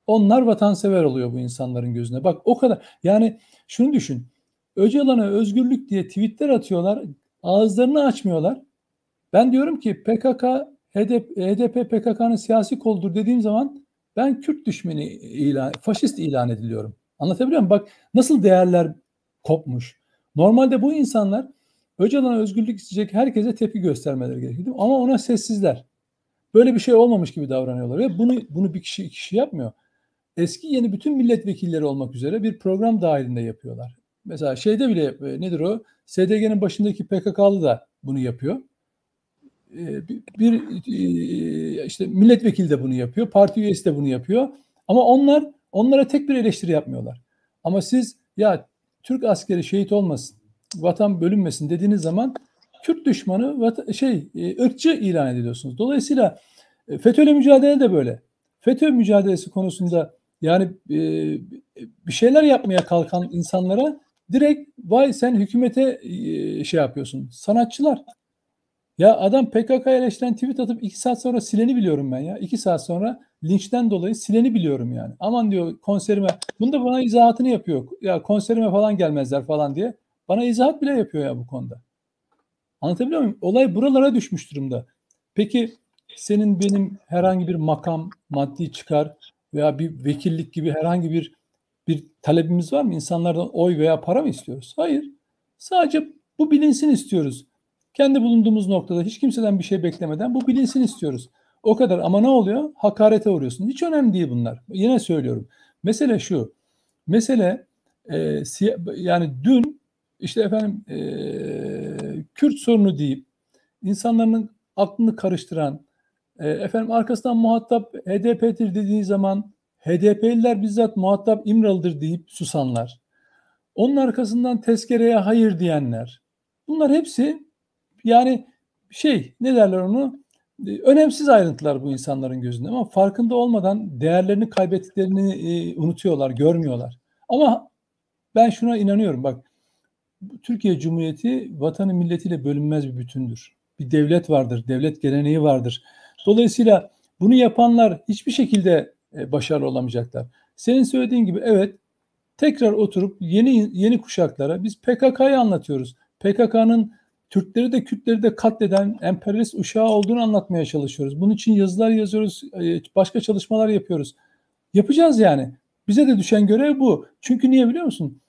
onlar vatansever oluyor bu insanların gözüne. Bak o kadar. Yani şunu düşün. Öcalan'a özgürlük diye tweetler atıyorlar. Ağızlarını açmıyorlar. Ben diyorum ki PKK HDP, HDP PKK'nın siyasi koludur dediğim zaman ben Kürt düşmeni ilan, faşist ilan ediliyorum. Anlatabiliyor muyum? Bak nasıl değerler kopmuş. Normalde bu insanlar Öcalan'a özgürlük isteyecek herkese tepki göstermeleri gerekiyor. Ama ona sessizler. Böyle bir şey olmamış gibi davranıyorlar ve bunu bunu bir kişi iki kişi yapmıyor. Eski yeni bütün milletvekilleri olmak üzere bir program dahilinde yapıyorlar. Mesela şeyde bile e, nedir o? SDG'nin başındaki PKK'lı da bunu yapıyor. E, bir, bir e, işte milletvekili de bunu yapıyor, parti üyesi de bunu yapıyor. Ama onlar onlara tek bir eleştiri yapmıyorlar. Ama siz ya Türk askeri şehit olmasın, vatan bölünmesin dediğiniz zaman Kürt düşmanı vata, şey ırkçı ilan ediyorsunuz. Dolayısıyla FETÖ'yle mücadele de böyle. FETÖ mücadelesi konusunda yani e, bir şeyler yapmaya kalkan insanlara direkt vay sen hükümete e, şey yapıyorsun. Sanatçılar. Ya adam PKK eleştiren tweet atıp iki saat sonra sileni biliyorum ben ya. iki saat sonra linçten dolayı sileni biliyorum yani. Aman diyor konserime. Bunda bana izahatını yapıyor. Ya konserime falan gelmezler falan diye. Bana izahat bile yapıyor ya bu konuda. Anlatabiliyor muyum? Olay buralara düşmüş durumda. Peki senin benim herhangi bir makam, maddi çıkar veya bir vekillik gibi herhangi bir bir talebimiz var mı? İnsanlardan oy veya para mı istiyoruz? Hayır. Sadece bu bilinsin istiyoruz. Kendi bulunduğumuz noktada hiç kimseden bir şey beklemeden bu bilinsin istiyoruz. O kadar ama ne oluyor? Hakarete uğruyorsun. Hiç önemli değil bunlar. Yine söylüyorum. Mesele şu. Mesele e, yani dün işte efendim e, Kürt sorunu deyip insanların aklını karıştıran e, efendim arkasından muhatap HDP'dir dediği zaman HDP'liler bizzat muhatap İmralı'dır deyip susanlar. Onun arkasından tezkereye hayır diyenler. Bunlar hepsi yani şey ne derler onu e, önemsiz ayrıntılar bu insanların gözünde ama farkında olmadan değerlerini kaybettiklerini e, unutuyorlar, görmüyorlar. Ama ben şuna inanıyorum bak Türkiye Cumhuriyeti vatanı milletiyle bölünmez bir bütündür. Bir devlet vardır, devlet geleneği vardır. Dolayısıyla bunu yapanlar hiçbir şekilde e, başarılı olamayacaklar. Senin söylediğin gibi evet tekrar oturup yeni yeni kuşaklara biz PKK'yı anlatıyoruz. PKK'nın Türkleri de Kürtleri de katleden emperyalist uşağı olduğunu anlatmaya çalışıyoruz. Bunun için yazılar yazıyoruz, e, başka çalışmalar yapıyoruz. Yapacağız yani. Bize de düşen görev bu. Çünkü niye biliyor musun?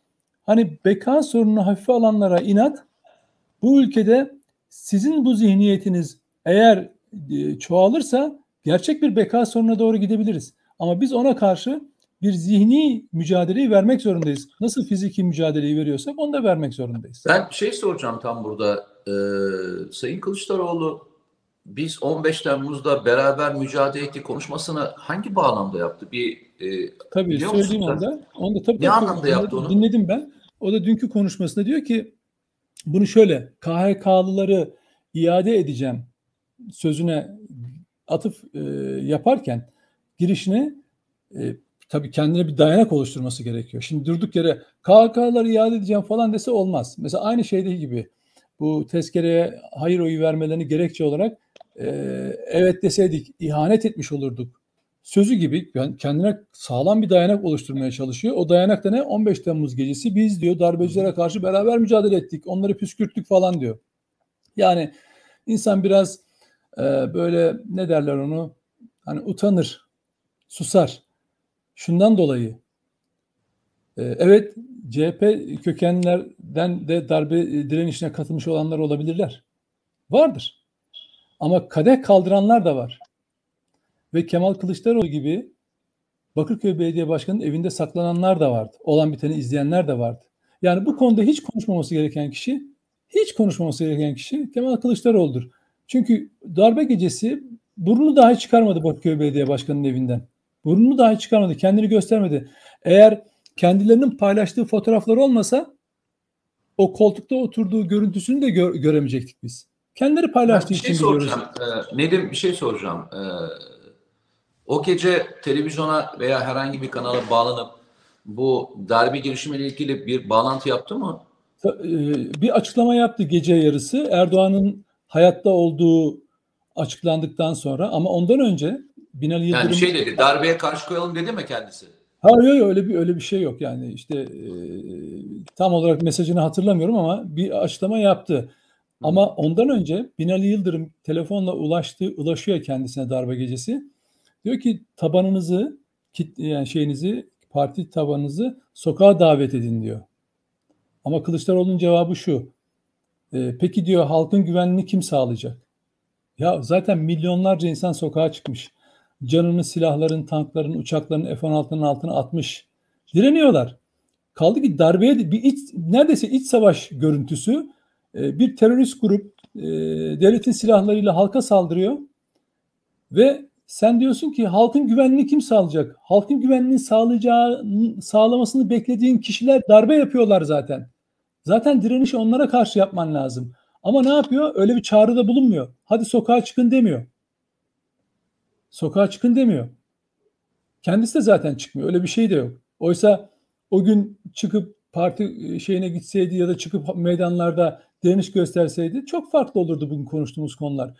Hani beka sorununu hafife alanlara inat, bu ülkede sizin bu zihniyetiniz eğer e, çoğalırsa gerçek bir beka sorununa doğru gidebiliriz. Ama biz ona karşı bir zihni mücadeleyi vermek zorundayız. Nasıl fiziki mücadeleyi veriyorsak onu da vermek zorundayız. Ben şey soracağım tam burada. Ee, Sayın Kılıçdaroğlu biz 15 Temmuz'da beraber mücadele ettik konuşmasını hangi bağlamda yaptı? Bir e, tabii söylediğim anda onu da tabii, ne tabii, anlamda yaptı onu? Dinledim ben. O da dünkü konuşmasında diyor ki bunu şöyle KHK'lıları iade edeceğim sözüne atıf e, yaparken girişine e, tabii kendine bir dayanak oluşturması gerekiyor. Şimdi durduk yere KHK'ları iade edeceğim falan dese olmaz. Mesela aynı şeydeki gibi bu tezkereye hayır oyu vermelerini gerekçe olarak e, evet deseydik ihanet etmiş olurduk sözü gibi kendine sağlam bir dayanak oluşturmaya çalışıyor. O dayanak da ne? 15 Temmuz gecesi biz diyor darbecilere karşı beraber mücadele ettik. Onları püskürttük falan diyor. Yani insan biraz e, böyle ne derler onu hani utanır, susar. Şundan dolayı e, evet CHP kökenlerden de darbe direnişine katılmış olanlar olabilirler. Vardır. Ama kadeh kaldıranlar da var ve Kemal Kılıçdaroğlu gibi Bakırköy Belediye Başkanı'nın evinde saklananlar da vardı. Olan biteni izleyenler de vardı. Yani bu konuda hiç konuşmaması gereken kişi, hiç konuşmaması gereken kişi Kemal Kılıçdaroğlu'dur. Çünkü darbe gecesi burnunu dahi çıkarmadı Bakırköy Belediye Başkanı'nın evinden. Burnunu dahi çıkarmadı, kendini göstermedi. Eğer kendilerinin paylaştığı fotoğraflar olmasa o koltukta oturduğu görüntüsünü de gö- göremeyecektik biz. Kendileri paylaştığı bir şey için biliyoruz. Ee, Nedim bir şey soracağım. Ee, o gece televizyona veya herhangi bir kanala bağlanıp bu darbe girişimiyle ilgili bir bağlantı yaptı mı? E, bir açıklama yaptı gece yarısı. Erdoğan'ın hayatta olduğu açıklandıktan sonra ama ondan önce Binali Yıldırım... Yani şey dedi, darbeye karşı koyalım dedi mi kendisi? Hayır yok öyle bir öyle bir şey yok yani işte e, tam olarak mesajını hatırlamıyorum ama bir açıklama yaptı. Ama ondan önce Binali Yıldırım telefonla ulaştı, ulaşıyor kendisine darbe gecesi. Diyor ki tabanınızı, yani şeyinizi, parti tabanınızı sokağa davet edin diyor. Ama Kılıçdaroğlu'nun cevabı şu. E, peki diyor halkın güvenliğini kim sağlayacak? Ya zaten milyonlarca insan sokağa çıkmış. Canını silahların, tankların, uçakların F-16'nın altına atmış. Direniyorlar. Kaldı ki darbeye bir iç, neredeyse iç savaş görüntüsü e, bir terörist grup e, devletin silahlarıyla halka saldırıyor ve sen diyorsun ki halkın güvenliğini kim sağlayacak? Halkın güvenliğini sağlayacağı, sağlamasını beklediğin kişiler darbe yapıyorlar zaten. Zaten direnişi onlara karşı yapman lazım. Ama ne yapıyor? Öyle bir çağrıda bulunmuyor. Hadi sokağa çıkın demiyor. Sokağa çıkın demiyor. Kendisi de zaten çıkmıyor. Öyle bir şey de yok. Oysa o gün çıkıp parti e, şeyine gitseydi ya da çıkıp meydanlarda direniş gösterseydi çok farklı olurdu bugün konuştuğumuz konular.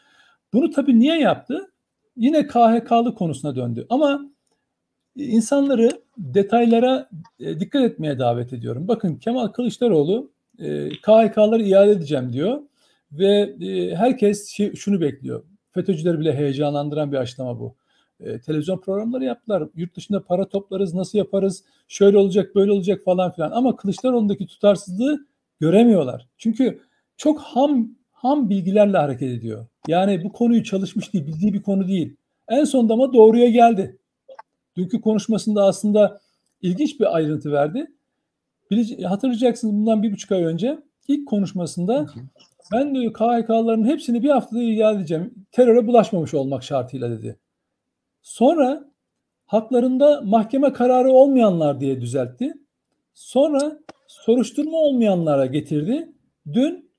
Bunu tabii niye yaptı? Yine KHK'lı konusuna döndü. Ama insanları detaylara e, dikkat etmeye davet ediyorum. Bakın Kemal Kılıçdaroğlu e, KHK'ları iade edeceğim diyor ve herkes şey, şunu bekliyor. FETÖ'cüleri bile heyecanlandıran bir açıklama bu e, televizyon programları yaptılar. Yurt dışında para toplarız, nasıl yaparız, şöyle olacak, böyle olacak falan filan. Ama Kılıçdaroğlu'ndaki tutarsızlığı göremiyorlar. Çünkü çok ham ham bilgilerle hareket ediyor. Yani bu konuyu çalışmış değil, bildiği bir konu değil. En sonunda ama doğruya geldi. Dünkü konuşmasında aslında ilginç bir ayrıntı verdi. Hatırlayacaksınız bundan bir buçuk ay önce ilk konuşmasında ben diyor KHK'ların hepsini bir haftada iade edeceğim. Teröre bulaşmamış olmak şartıyla dedi. Sonra haklarında mahkeme kararı olmayanlar diye düzeltti. Sonra soruşturma olmayanlara getirdi. Dün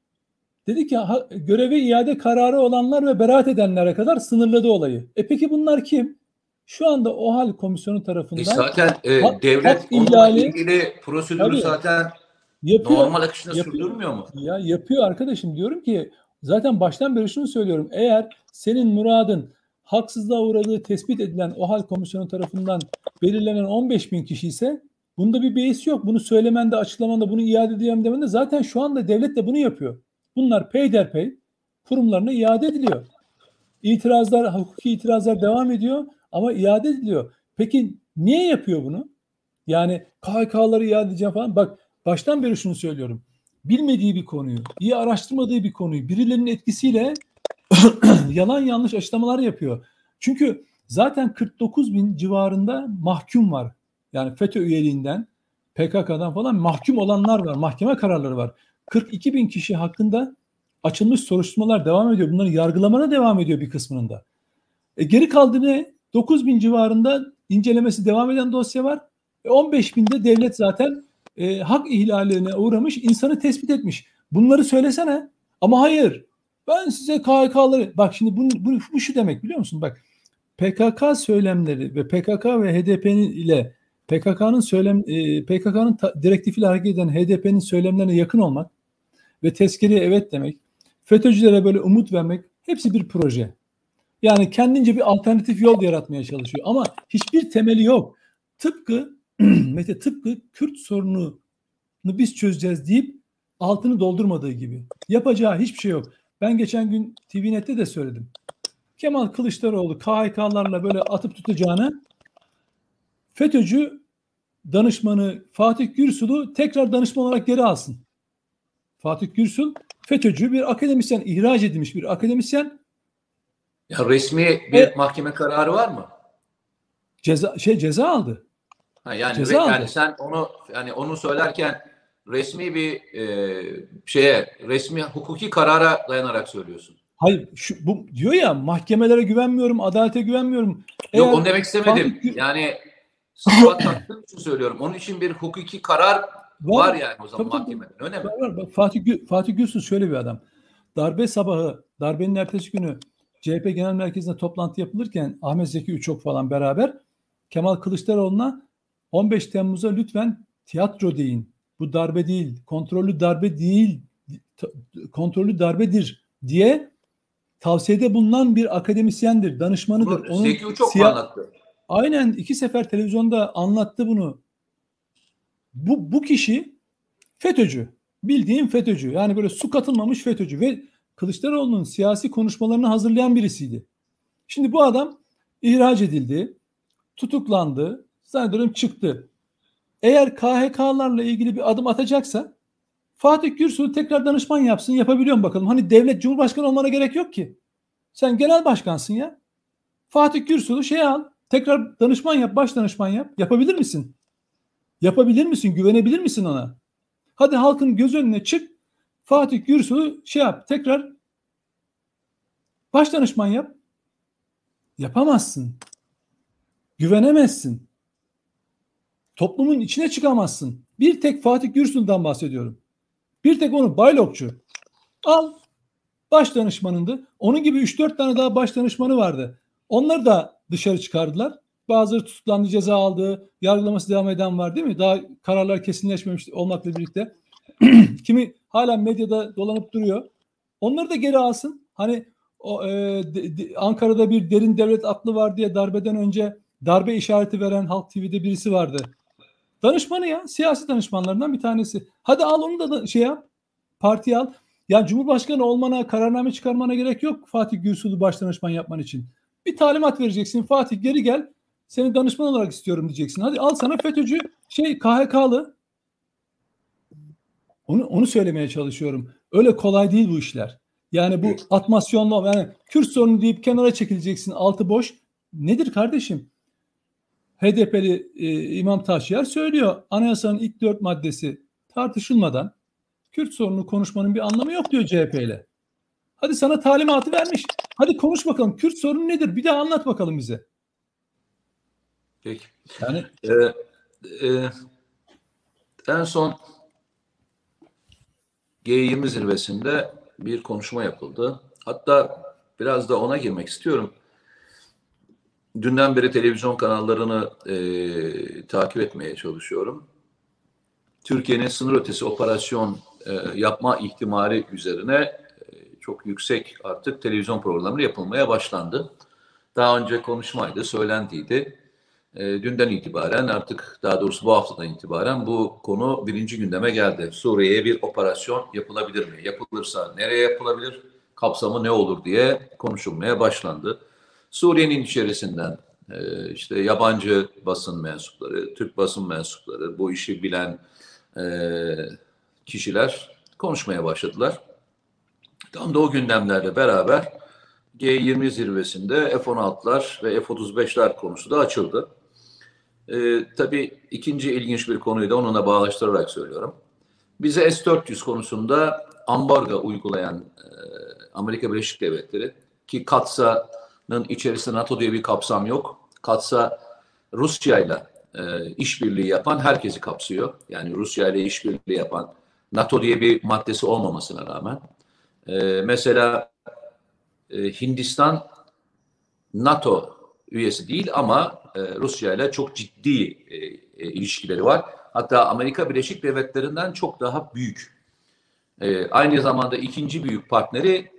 dedi ki göreve iade kararı olanlar ve beraat edenlere kadar sınırladı olayı. E peki bunlar kim? Şu anda o hal komisyonu tarafından e zaten e, hak, devlet hak onunla ilgili prosedürü Tabii. zaten yapıyor, normal akışında yapıyor. sürdürmüyor mu? Ya yapıyor arkadaşım diyorum ki zaten baştan beri şunu söylüyorum. Eğer senin muradın haksızlığa uğradığı tespit edilen OHAL komisyonu tarafından belirlenen 15 bin kişi ise bunda bir beis yok. Bunu söylemende, açıklamanda, bunu iade edeceğim demende zaten şu anda devlet de bunu yapıyor. Bunlar peyderpey kurumlarına iade ediliyor. İtirazlar, hukuki itirazlar devam ediyor ama iade ediliyor. Peki niye yapıyor bunu? Yani KHK'ları iade edeceğim falan. Bak baştan beri şunu söylüyorum. Bilmediği bir konuyu, iyi araştırmadığı bir konuyu birilerinin etkisiyle [CLEARS THROAT] yalan yanlış açıklamalar yapıyor. Çünkü zaten 49 bin civarında mahkum var. Yani FETÖ üyeliğinden, PKK'dan falan mahkum olanlar var. Mahkeme kararları var. 42 bin kişi hakkında açılmış soruşturmalar devam ediyor. Bunların yargılamana devam ediyor bir kısmının da. E geri kaldı ne? 9 bin civarında incelemesi devam eden dosya var. E 15 binde devlet zaten e, hak ihlaline uğramış, insanı tespit etmiş. Bunları söylesene. Ama hayır. Ben size KHK'ları bak şimdi bu, bu, bu şu demek biliyor musun? Bak PKK söylemleri ve PKK ve HDP'nin ile PKK'nın söylem e, PKK'nın direktifiyle hareket eden HDP'nin söylemlerine yakın olmak ve tezkereye evet demek, FETÖ'cülere böyle umut vermek hepsi bir proje. Yani kendince bir alternatif yol yaratmaya çalışıyor ama hiçbir temeli yok. Tıpkı [CLEARS THROAT] Mete tıpkı Kürt sorununu biz çözeceğiz deyip altını doldurmadığı gibi. Yapacağı hiçbir şey yok. Ben geçen gün TVNet'te de söyledim. Kemal Kılıçdaroğlu KHK'larla böyle atıp tutacağını FETÖ'cü danışmanı Fatih Gürsul'u tekrar danışman olarak geri alsın. Fatih Gürsul FETÖ'cü bir akademisyen, ihraç edilmiş bir akademisyen. Ya resmi bir e, mahkeme kararı var mı? Ceza şey ceza aldı. Ha yani ceza re, yani sen onu yani onu söylerken resmi bir e, şeye, resmi hukuki karara dayanarak söylüyorsun. Hayır, şu, bu diyor ya mahkemelere güvenmiyorum, adalete güvenmiyorum. Yok onu demek istemedim. Fatih... Yani sıfat taktığım [COUGHS] için söylüyorum. Onun için bir hukuki karar var, var yani o zaman tabii, mahkemede. Öyle mi? Var, Bak, Fatih, Fatih Gülsüz şöyle bir adam. Darbe sabahı, darbenin ertesi günü CHP Genel Merkezi'nde toplantı yapılırken Ahmet Zeki Üçok falan beraber Kemal Kılıçdaroğlu'na 15 Temmuz'a lütfen tiyatro deyin bu darbe değil, kontrollü darbe değil, kontrollü darbedir diye tavsiyede bulunan bir akademisyendir, danışmanıdır. Bunu Onun Zeki Uçok siyah... anlattı? Aynen iki sefer televizyonda anlattı bunu. Bu, bu kişi FETÖ'cü. Bildiğin FETÖ'cü. Yani böyle su katılmamış FETÖ'cü ve Kılıçdaroğlu'nun siyasi konuşmalarını hazırlayan birisiydi. Şimdi bu adam ihraç edildi, tutuklandı, zannediyorum çıktı. Eğer KHK'larla ilgili bir adım atacaksa Fatih Gürsu'yu tekrar danışman yapsın. Yapabiliyor mu bakalım? Hani devlet cumhurbaşkanı olmana gerek yok ki. Sen genel başkansın ya. Fatih Gürsu'yu şey al. Tekrar danışman yap, baş danışman yap. Yapabilir misin? Yapabilir misin? Güvenebilir misin ona? Hadi halkın göz önüne çık. Fatih Gürsu'yu şey yap. Tekrar baş danışman yap. Yapamazsın. Güvenemezsin. Toplumun içine çıkamazsın. Bir tek Fatih Gürsu'ndan bahsediyorum. Bir tek onu Baylokçu. Al. Baş danışmanındı. Onun gibi 3-4 tane daha baş danışmanı vardı. Onları da dışarı çıkardılar. Bazıları tutuklandı, ceza aldı. Yargılaması devam eden var değil mi? Daha kararlar kesinleşmemiş olmakla birlikte. [CLEARS THROAT] Kimi hala medyada dolanıp duruyor. Onları da geri alsın. Hani o, e, de, de, Ankara'da bir derin devlet aklı var diye darbeden önce darbe işareti veren Halk TV'de birisi vardı. Danışmanı ya. Siyasi danışmanlarından bir tanesi. Hadi al onu da, da şey yap. Partiye al. Ya Cumhurbaşkanı olmana, kararname çıkarmana gerek yok Fatih Gürsul'u baş danışman yapman için. Bir talimat vereceksin. Fatih geri gel. Seni danışman olarak istiyorum diyeceksin. Hadi al sana FETÖ'cü şey KHK'lı. Onu, onu söylemeye çalışıyorum. Öyle kolay değil bu işler. Yani bu atmasyonlu yani Kürt sorunu deyip kenara çekileceksin altı boş. Nedir kardeşim? HDP'li e, İmam Taşyer söylüyor. Anayasanın ilk dört maddesi tartışılmadan Kürt sorunu konuşmanın bir anlamı yok diyor CHP ile. Hadi sana talimatı vermiş. Hadi konuş bakalım. Kürt sorunu nedir? Bir daha anlat bakalım bize. Peki. Yani Ee, e, en son G20 zirvesinde bir konuşma yapıldı. Hatta biraz da ona girmek istiyorum. Dünden beri televizyon kanallarını e, takip etmeye çalışıyorum. Türkiye'nin sınır ötesi operasyon e, yapma ihtimali üzerine e, çok yüksek artık televizyon programları yapılmaya başlandı. Daha önce konuşmaydı, söylentiydi. E, dünden itibaren artık daha doğrusu bu haftadan itibaren bu konu birinci gündeme geldi. Suriye'ye bir operasyon yapılabilir mi? Yapılırsa nereye yapılabilir? Kapsamı ne olur diye konuşulmaya başlandı. Suriye'nin içerisinden e, işte yabancı basın mensupları, Türk basın mensupları, bu işi bilen e, kişiler konuşmaya başladılar. Tam da o gündemlerle beraber G20 zirvesinde F-16'lar ve F-35'ler konusu da açıldı. Ee, tabii ikinci ilginç bir konuyu da onunla bağlaştırarak söylüyorum. Bize S-400 konusunda ambargo uygulayan e, Amerika Birleşik Devletleri ki Katsa'nın içerisinde NATO diye bir kapsam yok. Katsa Rusya ile e, işbirliği yapan herkesi kapsıyor. Yani Rusya ile işbirliği yapan NATO diye bir maddesi olmamasına rağmen. E, mesela e, Hindistan NATO üyesi değil ama e, Rusya ile çok ciddi e, e, ilişkileri var. Hatta Amerika Birleşik Devletleri'nden çok daha büyük. E, aynı zamanda ikinci büyük partneri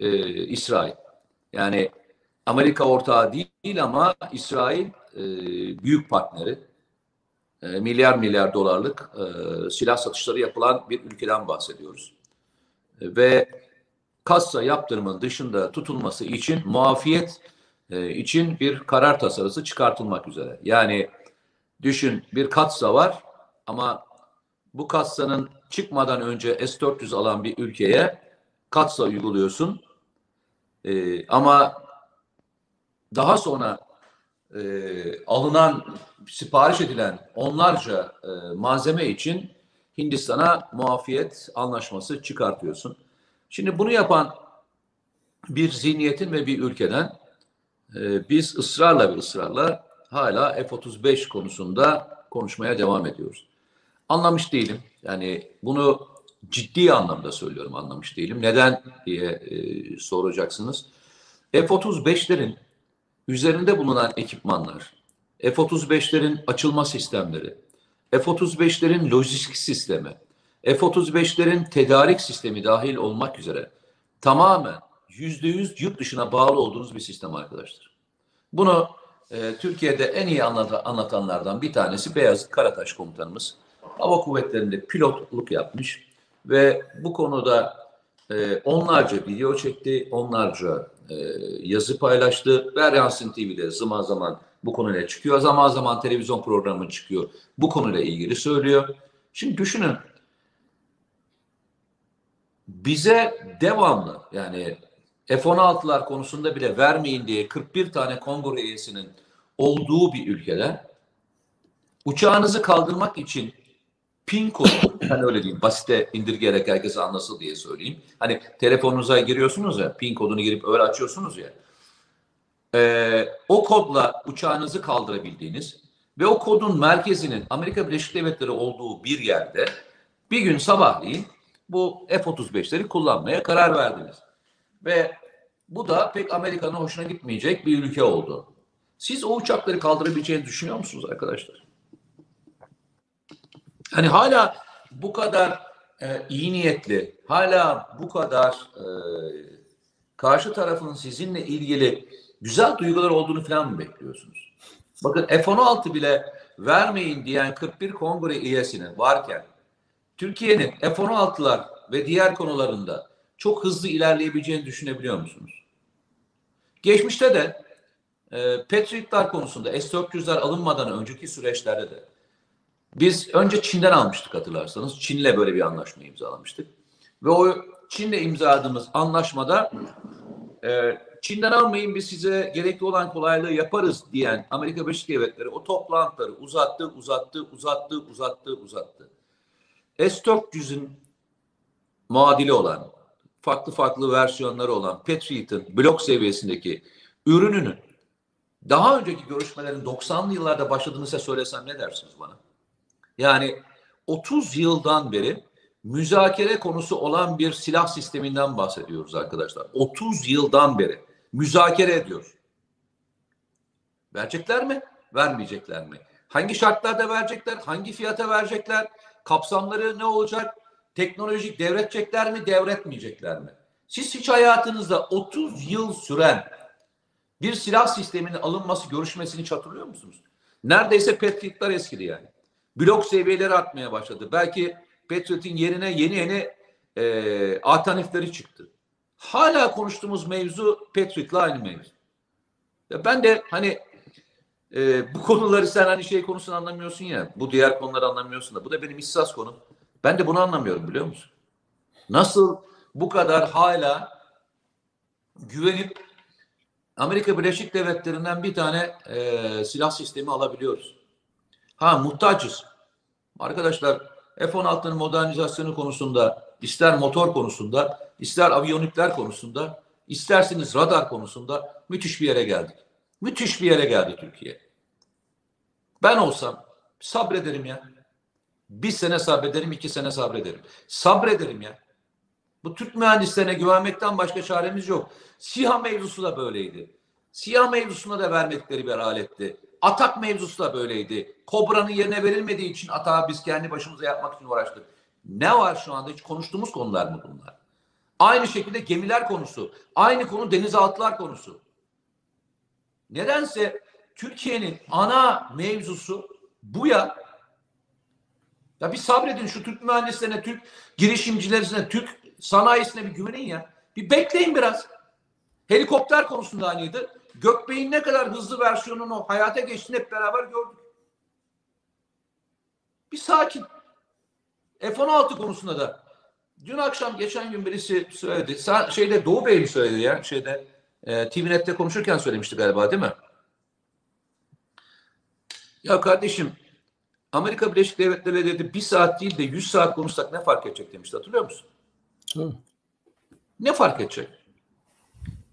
e, İsrail. Yani Amerika ortağı değil ama İsrail e, büyük partneri. E, milyar milyar dolarlık e, silah satışları yapılan bir ülkeden bahsediyoruz. E, ve kassa yaptırımın dışında tutulması için muafiyet e, için bir karar tasarısı çıkartılmak üzere. Yani düşün bir katsa var ama bu katsanın çıkmadan önce S-400 alan bir ülkeye katsa uyguluyorsun. E, ama daha sonra e, alınan, sipariş edilen onlarca e, malzeme için Hindistan'a muafiyet anlaşması çıkartıyorsun. Şimdi bunu yapan bir zihniyetin ve bir ülkeden e, biz ısrarla bir ısrarla hala F-35 konusunda konuşmaya devam ediyoruz. Anlamış değilim. Yani bunu ciddi anlamda söylüyorum anlamış değilim. Neden diye e, soracaksınız. F-35'lerin üzerinde bulunan ekipmanlar, F-35'lerin açılma sistemleri, F-35'lerin lojistik sistemi, F-35'lerin tedarik sistemi dahil olmak üzere tamamen yüzde yüz yurt dışına bağlı olduğunuz bir sistem arkadaşlar. Bunu e, Türkiye'de en iyi anlat anlatanlardan bir tanesi Beyazıt Karataş komutanımız. Hava kuvvetlerinde pilotluk yapmış ve bu konuda e, onlarca video çekti, onlarca e, yazı paylaştı. Beryansın TV'de zaman zaman bu konuyla çıkıyor, zaman zaman televizyon programı çıkıyor. Bu konuyla ilgili söylüyor. Şimdi düşünün bize devamlı yani F-16'lar konusunda bile vermeyin diye 41 tane kongre üyesinin olduğu bir ülkede uçağınızı kaldırmak için pin kodu, hani öyle diyeyim basite indirgeyerek herkese anlasın diye söyleyeyim. Hani telefonunuza giriyorsunuz ya, pin kodunu girip öyle açıyorsunuz ya. Ee, o kodla uçağınızı kaldırabildiğiniz ve o kodun merkezinin Amerika Birleşik Devletleri olduğu bir yerde bir gün sabahleyin bu F-35'leri kullanmaya karar verdiniz. Ve bu da pek Amerika'nın hoşuna gitmeyecek bir ülke oldu. Siz o uçakları kaldırabileceğini düşünüyor musunuz arkadaşlar? Hani hala bu kadar e, iyi niyetli, hala bu kadar e, karşı tarafın sizinle ilgili güzel duygular olduğunu falan mı bekliyorsunuz? Bakın F-16 bile vermeyin diyen 41 kongre üyesinin varken Türkiye'nin F-16'lar ve diğer konularında çok hızlı ilerleyebileceğini düşünebiliyor musunuz? Geçmişte de e, Patriot'lar konusunda S-400'ler alınmadan önceki süreçlerde de biz önce Çin'den almıştık hatırlarsanız. Çin'le böyle bir anlaşma imzalamıştık. Ve o Çin'le imzaladığımız anlaşmada e, Çin'den almayın biz size gerekli olan kolaylığı yaparız diyen Amerika Birleşik Devletleri o toplantıları uzattı, uzattı, uzattı, uzattı, uzattı. S-400'ün muadili olan, farklı farklı versiyonları olan Patriot'ın blok seviyesindeki ürününün daha önceki görüşmelerin 90'lı yıllarda başladığını size söylesem ne dersiniz bana? Yani 30 yıldan beri müzakere konusu olan bir silah sisteminden bahsediyoruz arkadaşlar. 30 yıldan beri müzakere ediyor. Verecekler mi? Vermeyecekler mi? Hangi şartlarda verecekler? Hangi fiyata verecekler? Kapsamları ne olacak? Teknolojik devredecekler mi? Devretmeyecekler mi? Siz hiç hayatınızda 30 yıl süren bir silah sisteminin alınması görüşmesini hiç hatırlıyor musunuz? Neredeyse Patriot'lar eskidi yani. Blok seviyeleri artmaya başladı. Belki Patriot'in yerine yeni yeni e, alternatifleri çıktı. Hala konuştuğumuz mevzu Patriot'la aynı mevzu. Ya ben de hani e, bu konuları sen hani şey konusunu anlamıyorsun ya. Bu diğer konuları anlamıyorsun da. Bu da benim hassas konum. Ben de bunu anlamıyorum biliyor musun? Nasıl bu kadar hala güvenip Amerika Birleşik Devletleri'nden bir tane e, silah sistemi alabiliyoruz. Ha muhtacız. Arkadaşlar F-16'nın modernizasyonu konusunda, ister motor konusunda, ister aviyonikler konusunda, isterseniz radar konusunda müthiş bir yere geldik. Müthiş bir yere geldi Türkiye. Ben olsam sabrederim ya. Bir sene sabrederim, iki sene sabrederim. Sabrederim ya. Bu Türk mühendislerine güvenmekten başka çaremiz yok. SİHA mevzusu da böyleydi. SİHA mevzusuna da vermedikleri bir aletti. Atak mevzusu da böyleydi. Kobra'nın yerine verilmediği için atağı biz kendi başımıza yapmak için uğraştık. Ne var şu anda? Hiç konuştuğumuz konular mı bunlar? Aynı şekilde gemiler konusu. Aynı konu denizaltılar konusu. Nedense Türkiye'nin ana mevzusu bu ya. Ya bir sabredin şu Türk mühendislerine, Türk girişimcilerine, Türk sanayisine bir güvenin ya. Bir bekleyin biraz. Helikopter konusunda aynıydı. Gökbey'in ne kadar hızlı versiyonunu hayata geçtiğini hep beraber gördük. Bir sakin. F-16 konusunda da dün akşam geçen gün birisi söyledi. Şeyde Doğu Bey mi söyledi ya? Şeyde e, TVNet'te konuşurken söylemişti galiba değil mi? Ya kardeşim Amerika Birleşik Devletleri dedi bir saat değil de 100 saat konuşsak ne fark edecek demişti. Hatırlıyor musun? Tabii. Ne fark edecek?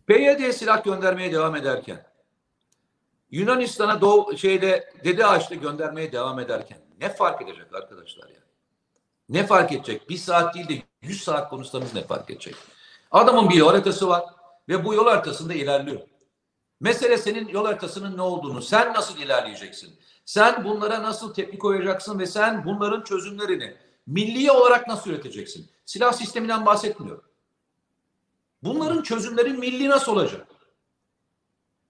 PYD'ye silah göndermeye devam ederken Yunanistan'a doğu şeyde Dede Ağaç'ta göndermeye devam ederken ne fark edecek arkadaşlar ya? Ne fark edecek? Bir saat değil de 100 saat konuşsanız ne fark edecek? Adamın bir yol haritası var ve bu yol haritasında ilerliyor. Mesele senin yol haritasının ne olduğunu, sen nasıl ilerleyeceksin? Sen bunlara nasıl tepki koyacaksın ve sen bunların çözümlerini milli olarak nasıl üreteceksin? Silah sisteminden bahsetmiyorum. Bunların çözümleri milli nasıl olacak?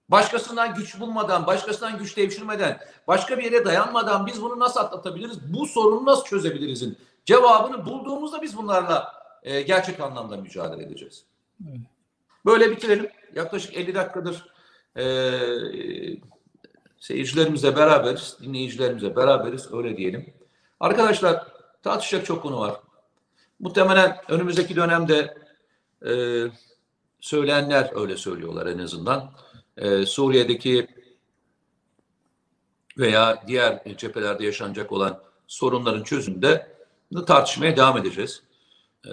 Başkasından güç bulmadan, başkasından güç devşirmeden, başka bir yere dayanmadan biz bunu nasıl atlatabiliriz? Bu sorunu nasıl çözebilirizin Cevabını bulduğumuzda biz bunlarla e, gerçek anlamda mücadele edeceğiz. Evet. Böyle bitirelim. Yaklaşık 50 dakikadır e, seyircilerimizle beraberiz, dinleyicilerimizle beraberiz öyle diyelim. Arkadaşlar tartışacak çok konu var. Muhtemelen önümüzdeki dönemde e, söyleyenler öyle söylüyorlar en azından. E, Suriye'deki veya diğer cephelerde yaşanacak olan sorunların çözümünde tartışmaya devam edeceğiz. E,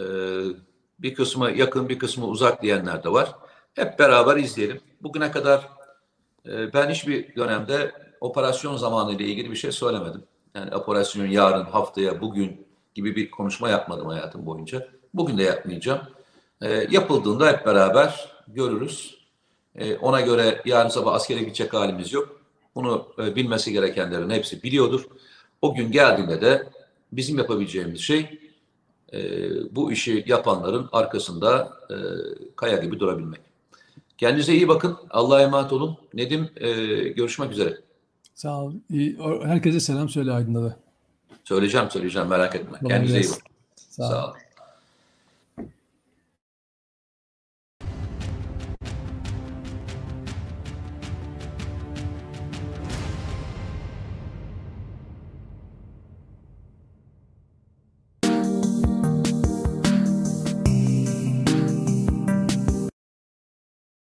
bir kısmı yakın, bir kısmı uzak diyenler de var. Hep beraber izleyelim. Bugüne kadar e, ben hiçbir dönemde operasyon zamanı ile ilgili bir şey söylemedim. Yani operasyon yarın, haftaya, bugün gibi bir konuşma yapmadım hayatım boyunca. Bugün de yapmayacağım. E, yapıldığında hep beraber görürüz. E, ona göre yarın sabah askere gidecek halimiz yok. Bunu e, bilmesi gerekenlerin hepsi biliyordur. O gün geldiğinde de bizim yapabileceğimiz şey e, bu işi yapanların arkasında e, kaya gibi durabilmek. Kendinize iyi bakın. Allah'a emanet olun. Nedim e, görüşmek üzere. Sağ ol. İyi. Herkese selam söyle Aydın'da da. Söyleyeceğim söyleyeceğim merak etme. Kolay Kendinize iyi bakın. Sağ ol. Sağ olun.